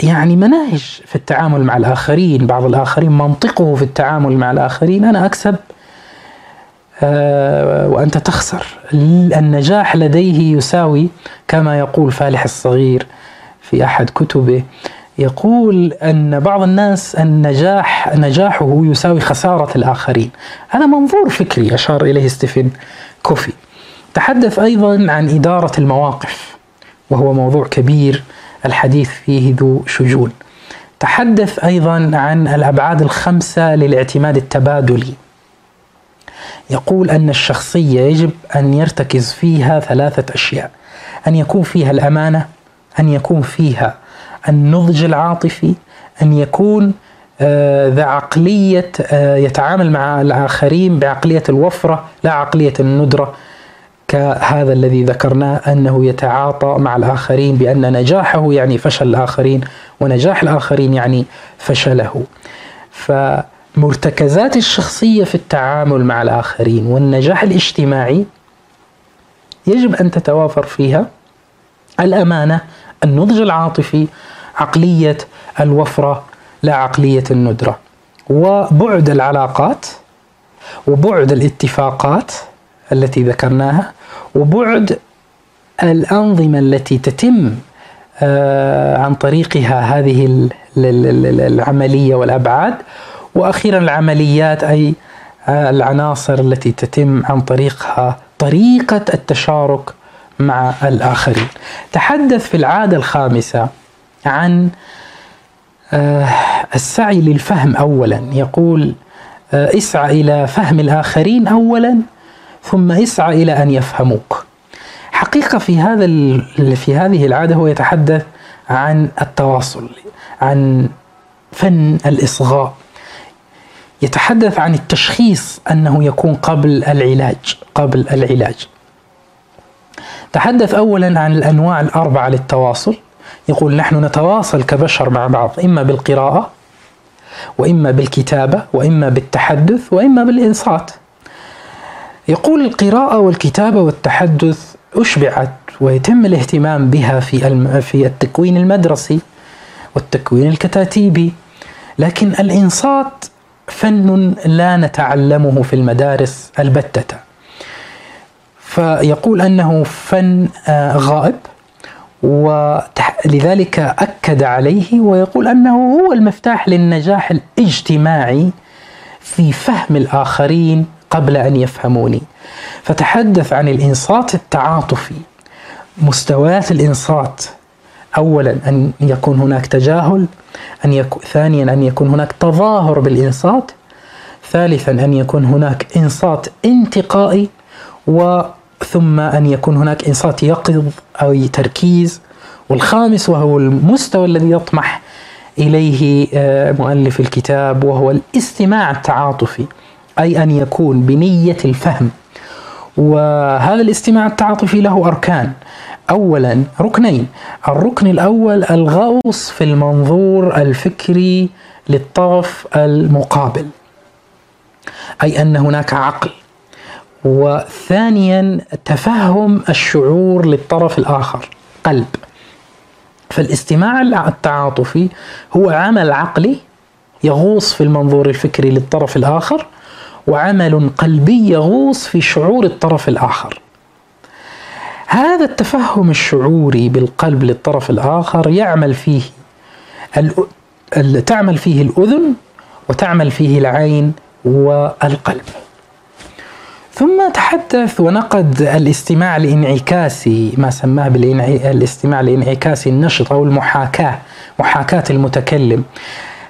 يعني مناهج في التعامل مع الآخرين بعض الآخرين منطقه في التعامل مع الآخرين. أنا أكسب آه، وأنت تخسر. النجاح لديه يساوي كما يقول فالح الصغير في أحد كتبه يقول أن بعض الناس النجاح نجاحه يساوي خسارة الآخرين. هذا منظور فكري أشار إليه ستيفن كوفي. تحدث أيضا عن إدارة المواقف وهو موضوع كبير الحديث فيه ذو شجون. تحدث أيضا عن الأبعاد الخمسة للاعتماد التبادلي. يقول أن الشخصية يجب أن يرتكز فيها ثلاثة أشياء. أن يكون فيها الأمانة أن يكون فيها النضج العاطفي أن يكون آه، ذا عقلية آه، يتعامل مع الآخرين بعقلية الوفرة لا عقلية الندرة كهذا الذي ذكرناه أنه يتعاطى مع الآخرين بأن نجاحه يعني فشل الآخرين ونجاح الآخرين يعني فشله. فمرتكزات الشخصية في التعامل مع الآخرين والنجاح الاجتماعي يجب أن تتوافر فيها الأمانة النضج العاطفي عقلية الوفرة لا عقلية الندرة. وبعد العلاقات وبعد الاتفاقات التي ذكرناها وبعد الأنظمة التي تتم آه، عن طريقها هذه العملية والأبعاد. وأخيرا العمليات أي آه، العناصر التي تتم عن طريقها طريقة التشارك مع الآخرين. تحدث في العادة الخامسة عن آه، السعي للفهم أولا. يقول اسعى إلى فهم الآخرين أولا ثم اسعى إلى أن يفهموك. حقيقة في هذا في هذه العادة هو يتحدث عن التواصل عن فن الإصغاء. يتحدث عن التشخيص أنه يكون قبل العلاج قبل العلاج. تحدث أولا عن الأنواع الأربعة للتواصل. يقول نحن نتواصل كبشر مع بعض إما بالقراءة وإما بالكتابة وإما بالتحدث وإما بالإنصات. يقول القراءة والكتابة والتحدث أشبعت ويتم الاهتمام بها في في التكوين المدرسي والتكوين الكتاتيبي. لكن الإنصات فن لا نتعلمه في المدارس البتة. فيقول أنه فن آه، غائب. ولذلك أكد عليه ويقول أنه هو المفتاح للنجاح الاجتماعي في فهم الآخرين قبل أن يفهموني. فتحدث عن الإنصات التعاطفي. مستويات الإنصات. أولا أن يكون هناك تجاهل أن يكون ثانيا أن يكون هناك تظاهر بالإنصات ثالثا أن يكون هناك إنصات انتقائي وثم أن يكون هناك إنصات يقظ أو تركيز. والخامس وهو المستوى الذي يطمح إليه آه، مؤلف الكتاب وهو الاستماع التعاطفي أي أن يكون بنية الفهم. وهذا الاستماع التعاطفي له أركان. أولا ركنين. الركن الأول الغوص في المنظور الفكري للطرف المقابل أي أن هناك عقل. وثانيا تفهم الشعور للطرف الآخر قلب. فالاستماع التعاطفي هو عمل عقلي يغوص في المنظور الفكري للطرف الآخر وعمل قلبي يغوص في شعور الطرف الآخر. هذا التفهم الشعوري بالقلب للطرف الآخر يعمل فيه تعمل فيه الأذن وتعمل فيه العين والقلب. ثم تحدث ونقد الاستماع الانعكاسي ما سماه بالاستماع الانعكاسي النشط أو المحاكاة محاكاة المتكلم.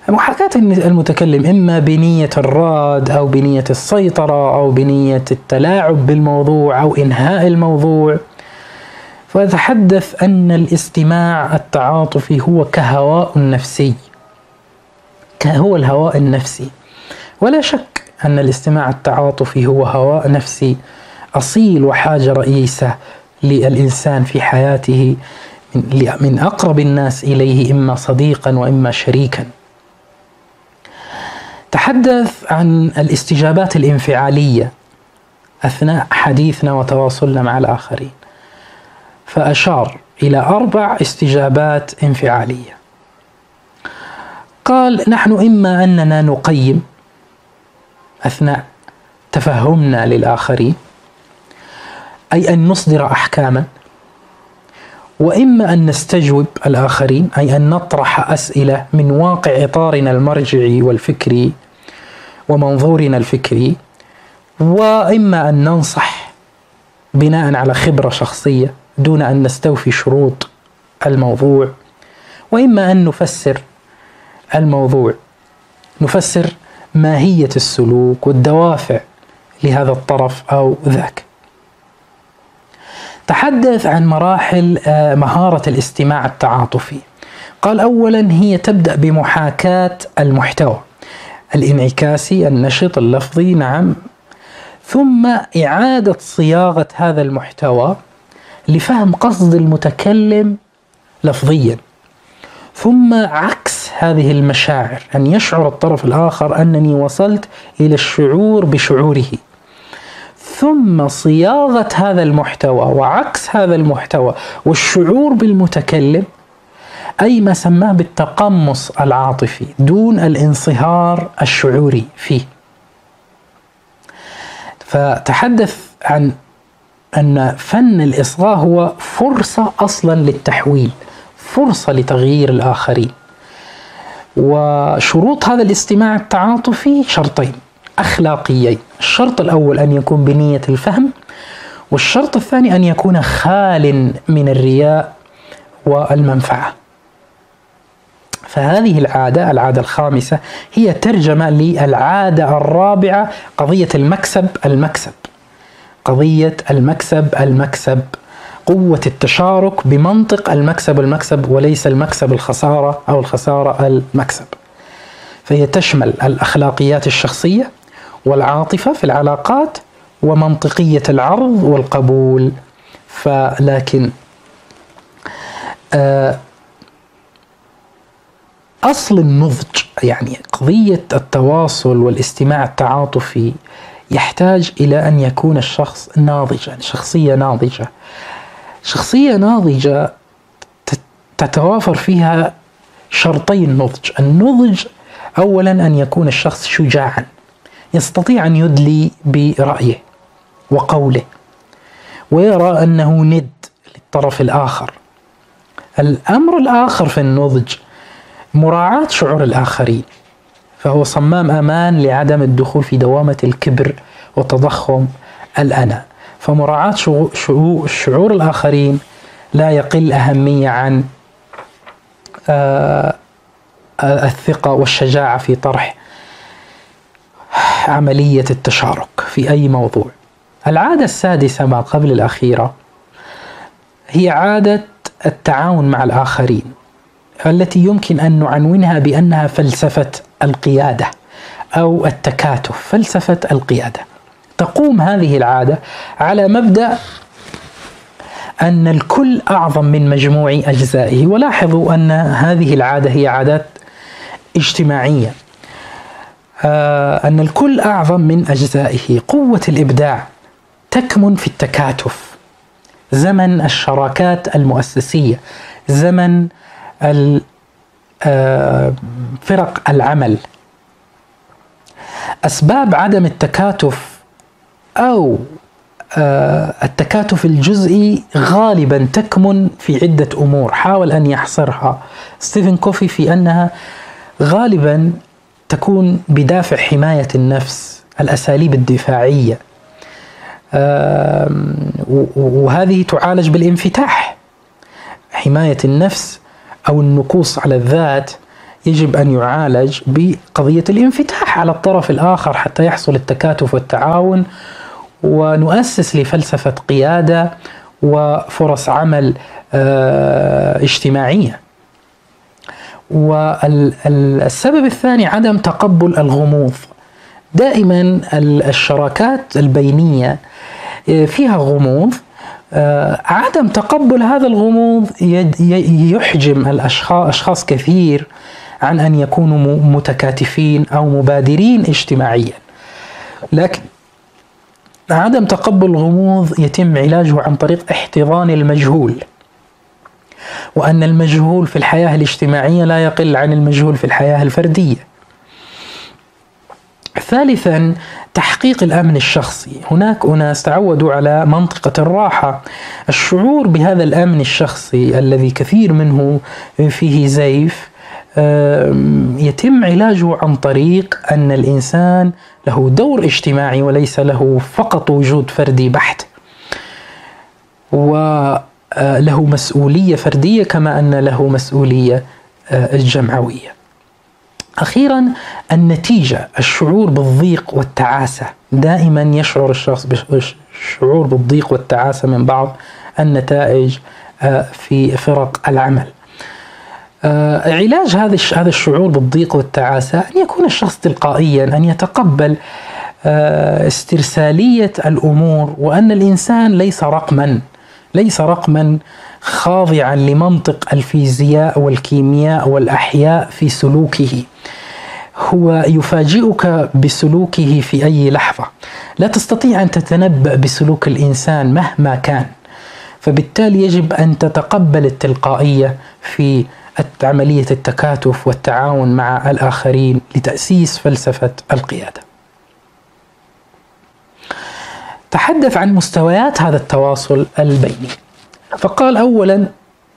محاكاة المتكلم إما بنية الراد أو بنية السيطرة أو بنية التلاعب بالموضوع أو إنهاء الموضوع. فيتحدث أن الاستماع التعاطفي هو كهواء نفسي. هو الهواء النفسي. ولا شك أن الاستماع التعاطفي هو هواء نفسي أصيل وحاجة رئيسة للإنسان في حياته من أقرب الناس إليه إما صديقا وإما شريكا. تحدث عن الاستجابات الانفعالية أثناء حديثنا وتواصلنا مع الآخرين. فأشار إلى أربع استجابات انفعالية. قال نحن إما أننا نقيم أثناء تفهمنا للآخرين أي أن نصدر احكاما وإما أن نستجوب الآخرين أي أن نطرح أسئلة من واقع إطارنا المرجعي والفكري ومنظورنا الفكري وإما أن ننصح بناء على خبرة شخصية دون أن نستوفي شروط الموضوع وإما أن نفسر الموضوع. نفسر ماهية السلوك والدوافع لهذا الطرف أو ذاك. تحدث عن مراحل آه، مهارة الاستماع التعاطفي. قال أولا هي تبدأ بمحاكاة المحتوى الانعكاسي النشط اللفظي نعم. ثم إعادة صياغة هذا المحتوى لفهم قصد المتكلم لفظيا. ثم عكس هذه المشاعر أن يشعر الطرف الآخر أنني وصلت إلى الشعور بشعوره. ثم صياغة هذا المحتوى وعكس هذا المحتوى والشعور بالمتكلم أي ما سماه بالتقمص العاطفي دون الانصهار الشعوري فيه. فتحدث عن أن فن الإصغاء هو فرصة أصلا للتحويل فرصة لتغيير الآخرين. وشروط هذا الاستماع التعاطفي شرطين. أخلاقيين. الشرط الأول أن يكون بنية الفهم والشرط الثاني أن يكون خال من الرياء والمنفعة. فهذه العادة العادة الخامسة هي ترجمة للعادة الرابعة قضية المكسب المكسب. قضية المكسب المكسب. قوة التشارك بمنطق المكسب المكسب وليس المكسب الخسارة أو الخسارة المكسب. فهي تشمل الأخلاقيات الشخصية والعاطفة في العلاقات ومنطقية العرض والقبول. فلكن آه، أصل النضج يعني قضية التواصل والاستماع التعاطفي يحتاج إلى أن يكون الشخص ناضجا شخصية ناضجة. شخصية ناضجة تتوافر فيها شرطي النضج النضج أولا أن يكون الشخص شجاعا يستطيع أن يدلي برأيه وقوله ويرى أنه ند للطرف الآخر. الأمر الآخر في النضج مراعاة شعور الآخرين فهو صمام أمان لعدم الدخول في دوامة الكبر وتضخم الأنا فمراعاة شعور الآخرين لا يقل أهمية عن آه، الثقة والشجاعة في طرح عملية التشارك في أي موضوع. العادة السادسة ما قبل الأخيرة هي عادة التعاون مع الآخرين التي يمكن أن نعنونها بأنها فلسفة القيادة أو التكاتف فلسفة القيادة. تقوم هذه العادة على مبدأ أن الكل أعظم من مجموع أجزائه. ولاحظوا أن هذه العادة هي عادات اجتماعية. آه، أن الكل أعظم من أجزائه. قوة الإبداع تكمن في التكاتف. زمن الشراكات المؤسسية. زمن آه، فرق العمل. أسباب عدم التكاتف أو آه، التكاتف الجزئي غالبا تكمن في عدة أمور. حاول أن يحصرها. ستيفن كوفي في أنها غالبا تكون بدافع حماية النفس الأساليب الدفاعية. وهذه تعالج بالانفتاح. حماية النفس أو النكوص على الذات يجب أن يعالج بقضية الانفتاح على الطرف الآخر حتى يحصل التكاتف والتعاون ونؤسس لفلسفة قيادة وفرص عمل آه، اجتماعية. والسبب الثاني عدم تقبل الغموض. دائما الشراكات البينية آه، فيها غموض. آه، عدم تقبل هذا الغموض يحجم الاشخاص أشخاص كثير عن أن يكونوا متكاتفين أو مبادرين اجتماعيا. لكن عدم تقبل الغموض يتم علاجه عن طريق احتضان المجهول. وأن المجهول في الحياة الاجتماعية لا يقل عن المجهول في الحياة الفردية. ثالثا تحقيق الأمن الشخصي، هناك أناس تعودوا على منطقة الراحة، الشعور بهذا الأمن الشخصي الذي كثير منه فيه زيف يتم علاجه عن طريق أن الإنسان له دور اجتماعي وليس له فقط وجود فردي بحت. وله آه، مسؤولية فردية كما أن له مسؤولية آه، جمعويه. أخيرا النتيجة الشعور بالضيق والتعاسة دائما يشعر الشخص بالشعور بالضيق والتعاسة من بعض النتائج آه، في فرق العمل آه، علاج هذا هذا الشعور بالضيق والتعاسة أن يكون الشخص تلقائيا أن يتقبل آه، استرسالية الأمور وأن الإنسان ليس رقما ليس رقما خاضعا لمنطق الفيزياء والكيمياء والأحياء في سلوكه. هو يفاجئك بسلوكه في أي لحظة. لا تستطيع أن تتنبأ بسلوك الإنسان مهما كان. فبالتالي يجب أن تتقبل التلقائية في عمليه التكاتف والتعاون مع الآخرين لتأسيس فلسفة القيادة. تحدث عن مستويات هذا التواصل البيني. فقال اولا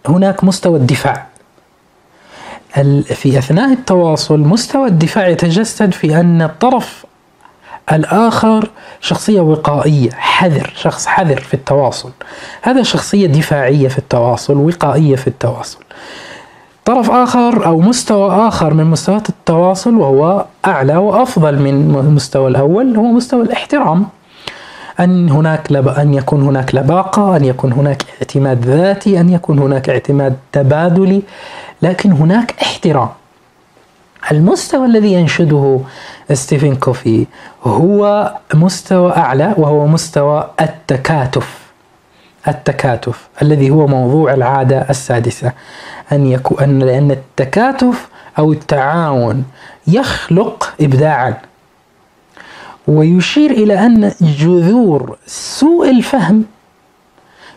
هناك مستوى الدفاع. في أثناء التواصل مستوى الدفاع يتجسد في أن الطرف الآخر شخصية وقائية حذر شخص حذر في التواصل. هذا شخصية دفاعية في التواصل وقائية في التواصل. طرف آخر أو مستوى آخر من مستويات التواصل وهو أعلى وأفضل من المستوى الأول هو مستوى الاحترام. أن هناك لب... أن يكون هناك لباقة أن يكون هناك اعتماد ذاتي أن يكون هناك اعتماد تبادلي لكن هناك احترام. المستوى الذي ينشده ستيفن كوفي هو مستوى أعلى وهو مستوى التكاتف. التكاتف الذي هو موضوع العادة السادسة. أن يكون أن لأن التكاتف أو التعاون يخلق إبداعا. ويشير إلى أن جذور سوء الفهم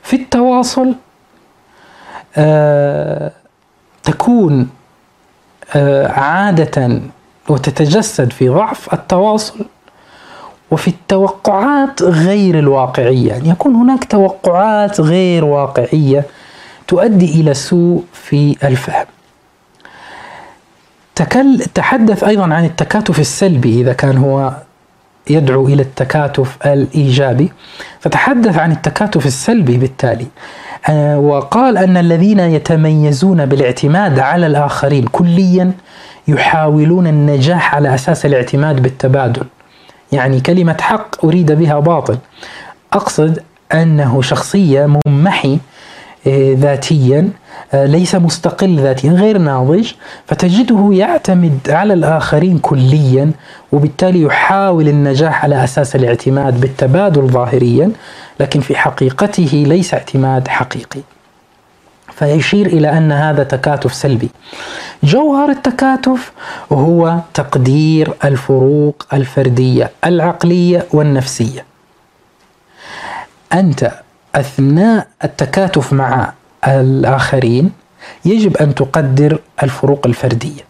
في التواصل آه تكون آه عادة وتتجسد في ضعف التواصل وفي التوقعات غير الواقعية. يعني يكون هناك توقعات غير واقعية تؤدي إلى سوء في الفهم. تكل تحدث أيضا عن التكاتف السلبي إذا كان هو يدعو إلى التكاتف الإيجابي. فتحدث عن التكاتف السلبي بالتالي. آه، وقال أن الذين يتميزون بالاعتماد على الآخرين كليا يحاولون النجاح على أساس الاعتماد بالتبادل. يعني كلمة حق أريد بها باطل. أقصد أنه شخصية ممحي آه، ذاتيا آه، ليس مستقل ذاتيا غير ناضج فتجده يعتمد على الآخرين كليا وبالتالي يحاول النجاح على أساس الاعتماد بالتبادل ظاهريا لكن في حقيقته ليس اعتماد حقيقي. فيشير إلى أن هذا تكاتف سلبي. جوهر التكاتف هو تقدير الفروق الفردية العقلية والنفسية. أنت أثناء التكاتف مع الآخرين يجب أن تقدر الفروق الفردية.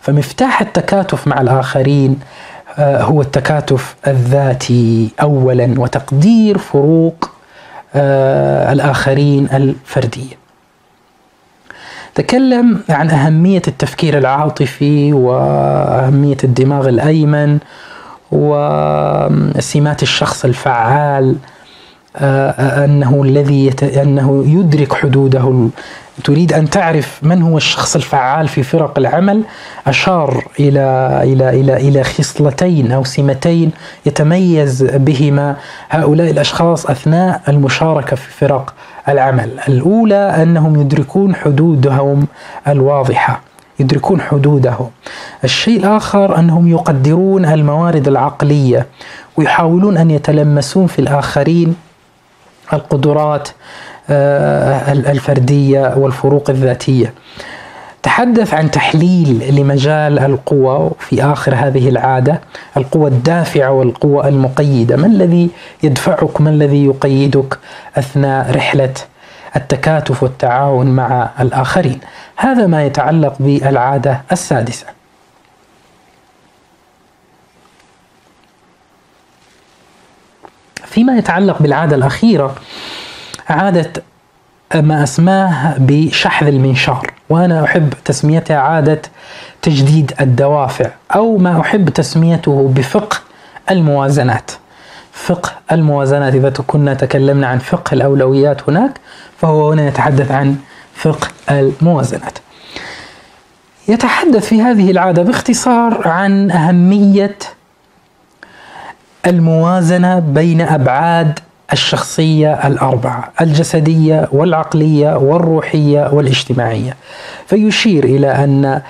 فمفتاح التكاتف مع الآخرين آه، هو التكاتف الذاتي أولا وتقدير فروق الآخرين الفردية. تكلم عن أهمية التفكير العاطفي وأهمية الدماغ الأيمن وسمات الشخص الفعال آه، أنه الذي يت... أنه يدرك حدوده تريد أن تعرف من هو الشخص الفعال في فرق العمل أشار إلى إلى إلى إلى خصلتين أو سمتين يتميز بهما هؤلاء الأشخاص أثناء المشاركة في فرق العمل. الأولى أنهم يدركون حدودهم الواضحة يدركون حدودهم. الشيء الآخر أنهم يقدرون الموارد العقلية ويحاولون أن يتلمسون في الآخرين القدرات الفردية والفروق الذاتية. تحدث عن تحليل لمجال القوى في آخر هذه العادة، القوى الدافعة والقوى المقيدة، ما الذي يدفعك؟ ما الذي يقيدك أثناء رحلة التكاتف والتعاون مع الآخرين؟ هذا ما يتعلق بالعادة السادسة. فيما يتعلق بالعادة الأخيرة عادة ما أسماه بشحذ المنشار وأنا أحب تسميتها عادة تجديد الدوافع أو ما أحب تسميته بفقه الموازنات. فقه الموازنات إذا كنا تكلمنا عن فقه الأولويات هناك فهو هنا يتحدث عن فقه الموازنات. يتحدث في هذه العادة باختصار عن أهمية الموازنة بين أبعاد الشخصية الأربعة الجسدية والعقلية والروحية والاجتماعية. فيشير إلى أن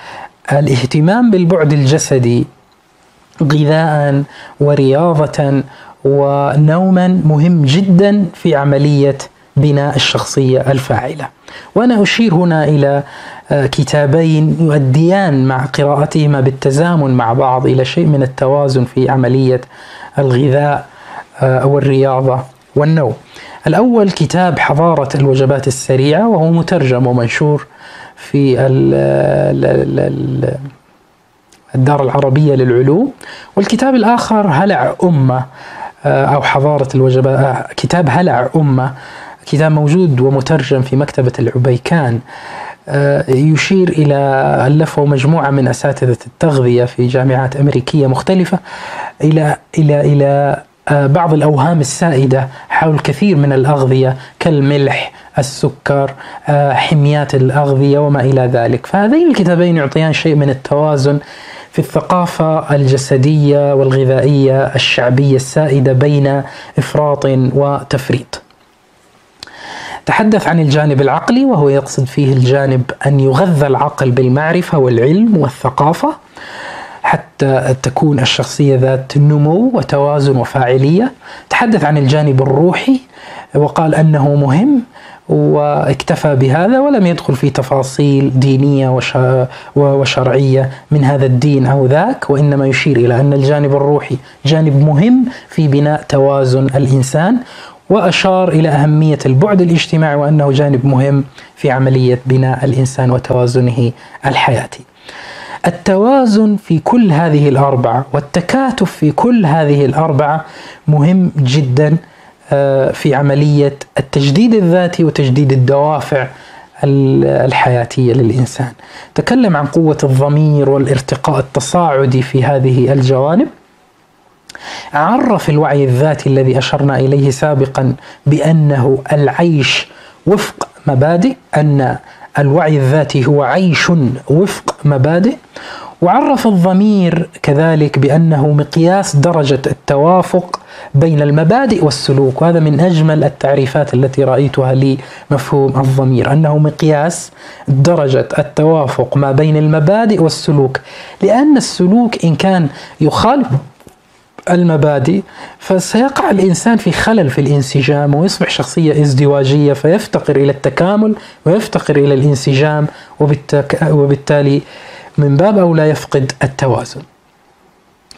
الاهتمام بالبعد الجسدي غذاء ورياضة ونوما مهم جدا في عملية بناء الشخصية الفاعلة. وأنا أشير هنا إلى كتابين يؤديان مع قراءتهما بالتزامن مع بعض إلى شيء من التوازن في عملية الغذاء أو الرياضة والنوم. الأول كتاب حضارة الوجبات السريعة وهو مترجم ومنشور في الدار العربية للعلوم. والكتاب الآخر هلع أمة آه، أو حضارة الوجبات آه، كتاب هلع أمة. كتاب موجود ومترجم في مكتبة العبيكان. آه، يشير إلى ألفه مجموعة من أساتذة التغذية في جامعات أمريكية مختلفة إلى إلى إلى بعض الأوهام السائدة حول كثير من الأغذية كالملح السكر حميات الأغذية وما إلى ذلك فهذين الكتابين يعطيان شيء من التوازن في الثقافة الجسدية والغذائية الشعبية السائدة بين إفراط وتفريط. تحدث عن الجانب العقلي وهو يقصد فيه الجانب أن يغذى العقل بالمعرفة والعلم والثقافة حتى تكون الشخصية ذات نمو وتوازن وفاعلية. تحدث عن الجانب الروحي وقال أنه مهم واكتفى بهذا ولم يدخل في تفاصيل دينية وشرعية من هذا الدين أو ذاك وإنما يشير إلى أن الجانب الروحي جانب مهم في بناء توازن الإنسان وأشار إلى أهمية البعد الاجتماعي وأنه جانب مهم في عملية بناء الإنسان وتوازنه الحياتي. التوازن في كل هذه الأربعة والتكاتف في كل هذه الأربعة مهم جدا آه، في عملية التجديد الذاتي وتجديد الدوافع الحياتية للإنسان. تكلم عن قوة الضمير والارتقاء التصاعدي في هذه الجوانب. عرف الوعي الذاتي الذي أشرنا إليه سابقا بأنه العيش وفق مبادئ أن الوعي الذاتي هو عيش وفق مبادئ وعرف الضمير كذلك بأنه مقياس درجة التوافق بين المبادئ والسلوك. وهذا من أجمل التعريفات التي رأيتها لمفهوم الضمير أنه مقياس درجة التوافق ما بين المبادئ والسلوك. لأن السلوك إن كان يخالف المبادئ فسيقع الإنسان في خلل في الانسجام ويصبح شخصية ازدواجية فيفتقر إلى التكامل ويفتقر إلى الانسجام وبالتالي من باب أولى يفقد التوازن.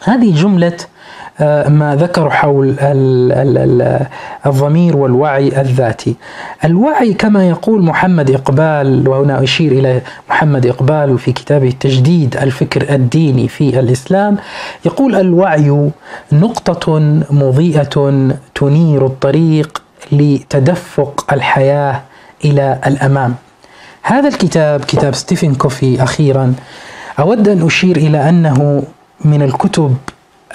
هذه جملة آه، ما ذكر حول الضمير والوعي الذاتي. الوعي كما يقول محمد إقبال وهنا أشير إلى محمد إقبال في كتابه تجديد الفكر الديني في الإسلام. يقول الوعي نقطة مضيئة تنير الطريق لتدفق الحياة إلى الأمام. هذا الكتاب كتاب ستيفن كوفي أخيرا أود أن أشير إلى أنه من الكتب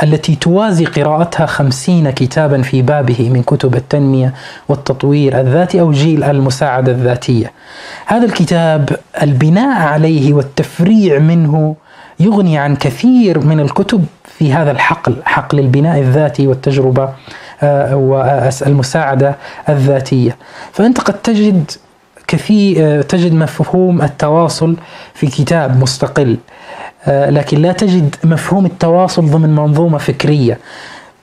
التي توازي قراءتها خمسين كتابا في بابه من كتب التنمية والتطوير الذاتي أو جيل المساعدة الذاتية. هذا الكتاب البناء عليه والتفريع منه يغني عن كثير من الكتب في هذا الحقل حقل البناء الذاتي والتجربة آه، والمساعدة الذاتية. فأنت قد تجد كثير تجد مفهوم التواصل في كتاب مستقل. آه، لكن لا تجد مفهوم التواصل ضمن منظومة فكرية.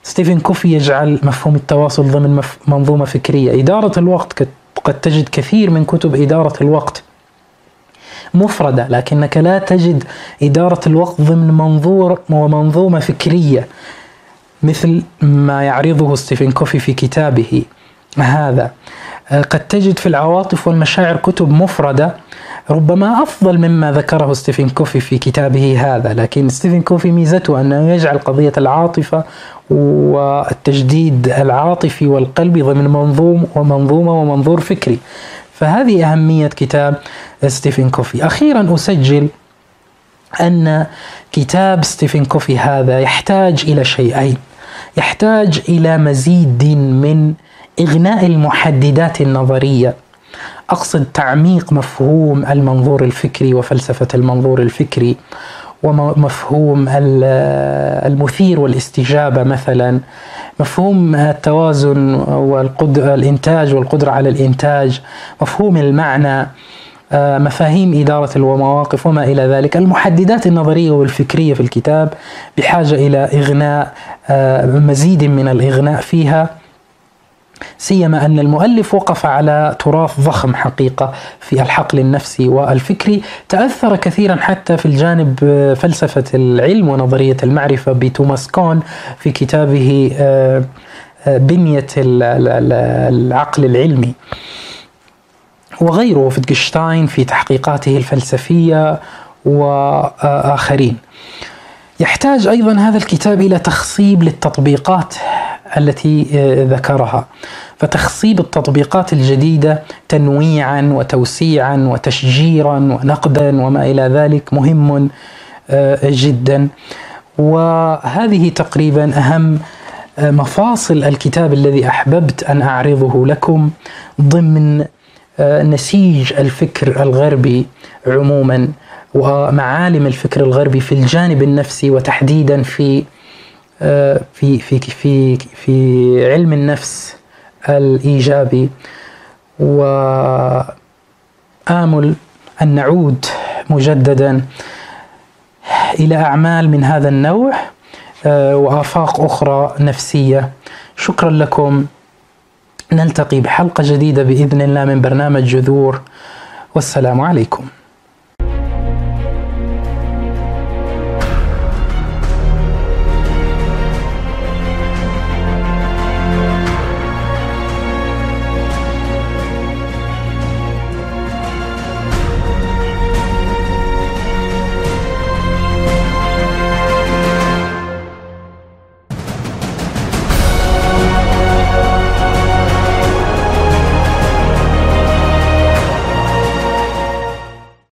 ستيفن كوفي يجعل مفهوم التواصل ضمن منظومة فكرية. إدارة الوقت قد تجد كثير من كتب إدارة الوقت مفردة لكنك لا تجد إدارة الوقت ضمن منظور ومنظومة فكرية مثل ما يعرضه ستيفن كوفي في كتابه هذا. آه، قد تجد في العواطف والمشاعر كتب مفردة ربما أفضل مما ذكره ستيفن كوفي في كتابه هذا لكن ستيفن كوفي ميزته أنه يجعل قضية العاطفة والتجديد العاطفي والقلبي ضمن منظوم ومنظومة ومنظور فكري. فهذه أهمية كتاب ستيفن كوفي. أخيرا أسجل أن كتاب ستيفن كوفي هذا يحتاج إلى شيئين. يحتاج إلى مزيد من إغناء المحددات النظرية. أقصد تعميق مفهوم المنظور الفكري وفلسفة المنظور الفكري ومفهوم المثير والاستجابة مثلا. مفهوم التوازن والإنتاج والقدرة على الإنتاج. مفهوم المعنى مفاهيم إدارة المواقف وما إلى ذلك. المحددات النظرية والفكرية في الكتاب بحاجة إلى إغناء مزيد من الإغناء فيها. سيما أن المؤلف وقف على تراث ضخم حقيقة في الحقل النفسي والفكري. تأثر كثيرا حتى في الجانب فلسفة العلم ونظرية المعرفة بتوماس كون في كتابه آه، آه، بنية العقل العلمي. وغيره وفيتجشتاين في تحقيقاته الفلسفية وآخرين. يحتاج أيضا هذا الكتاب إلى تخصيب للتطبيقات. التي آه، ذكرها. فتخصيب التطبيقات الجديدة تنويعا وتوسيعا وتشجيرا ونقدا وما إلى ذلك مهم آه، جدا. وهذه تقريبا أهم آه، مفاصل الكتاب الذي أحببت أن أعرضه لكم ضمن نسيج الفكر الغربي عموما ومعالم الفكر الغربي في الجانب النفسي وتحديدا في في في في في علم النفس الإيجابي وآمل أن نعود مجددا إلى أعمال من هذا النوع وآفاق أخرى نفسية. شكرا لكم. نلتقي بحلقة جديدة بإذن الله من برنامج جذور. والسلام عليكم.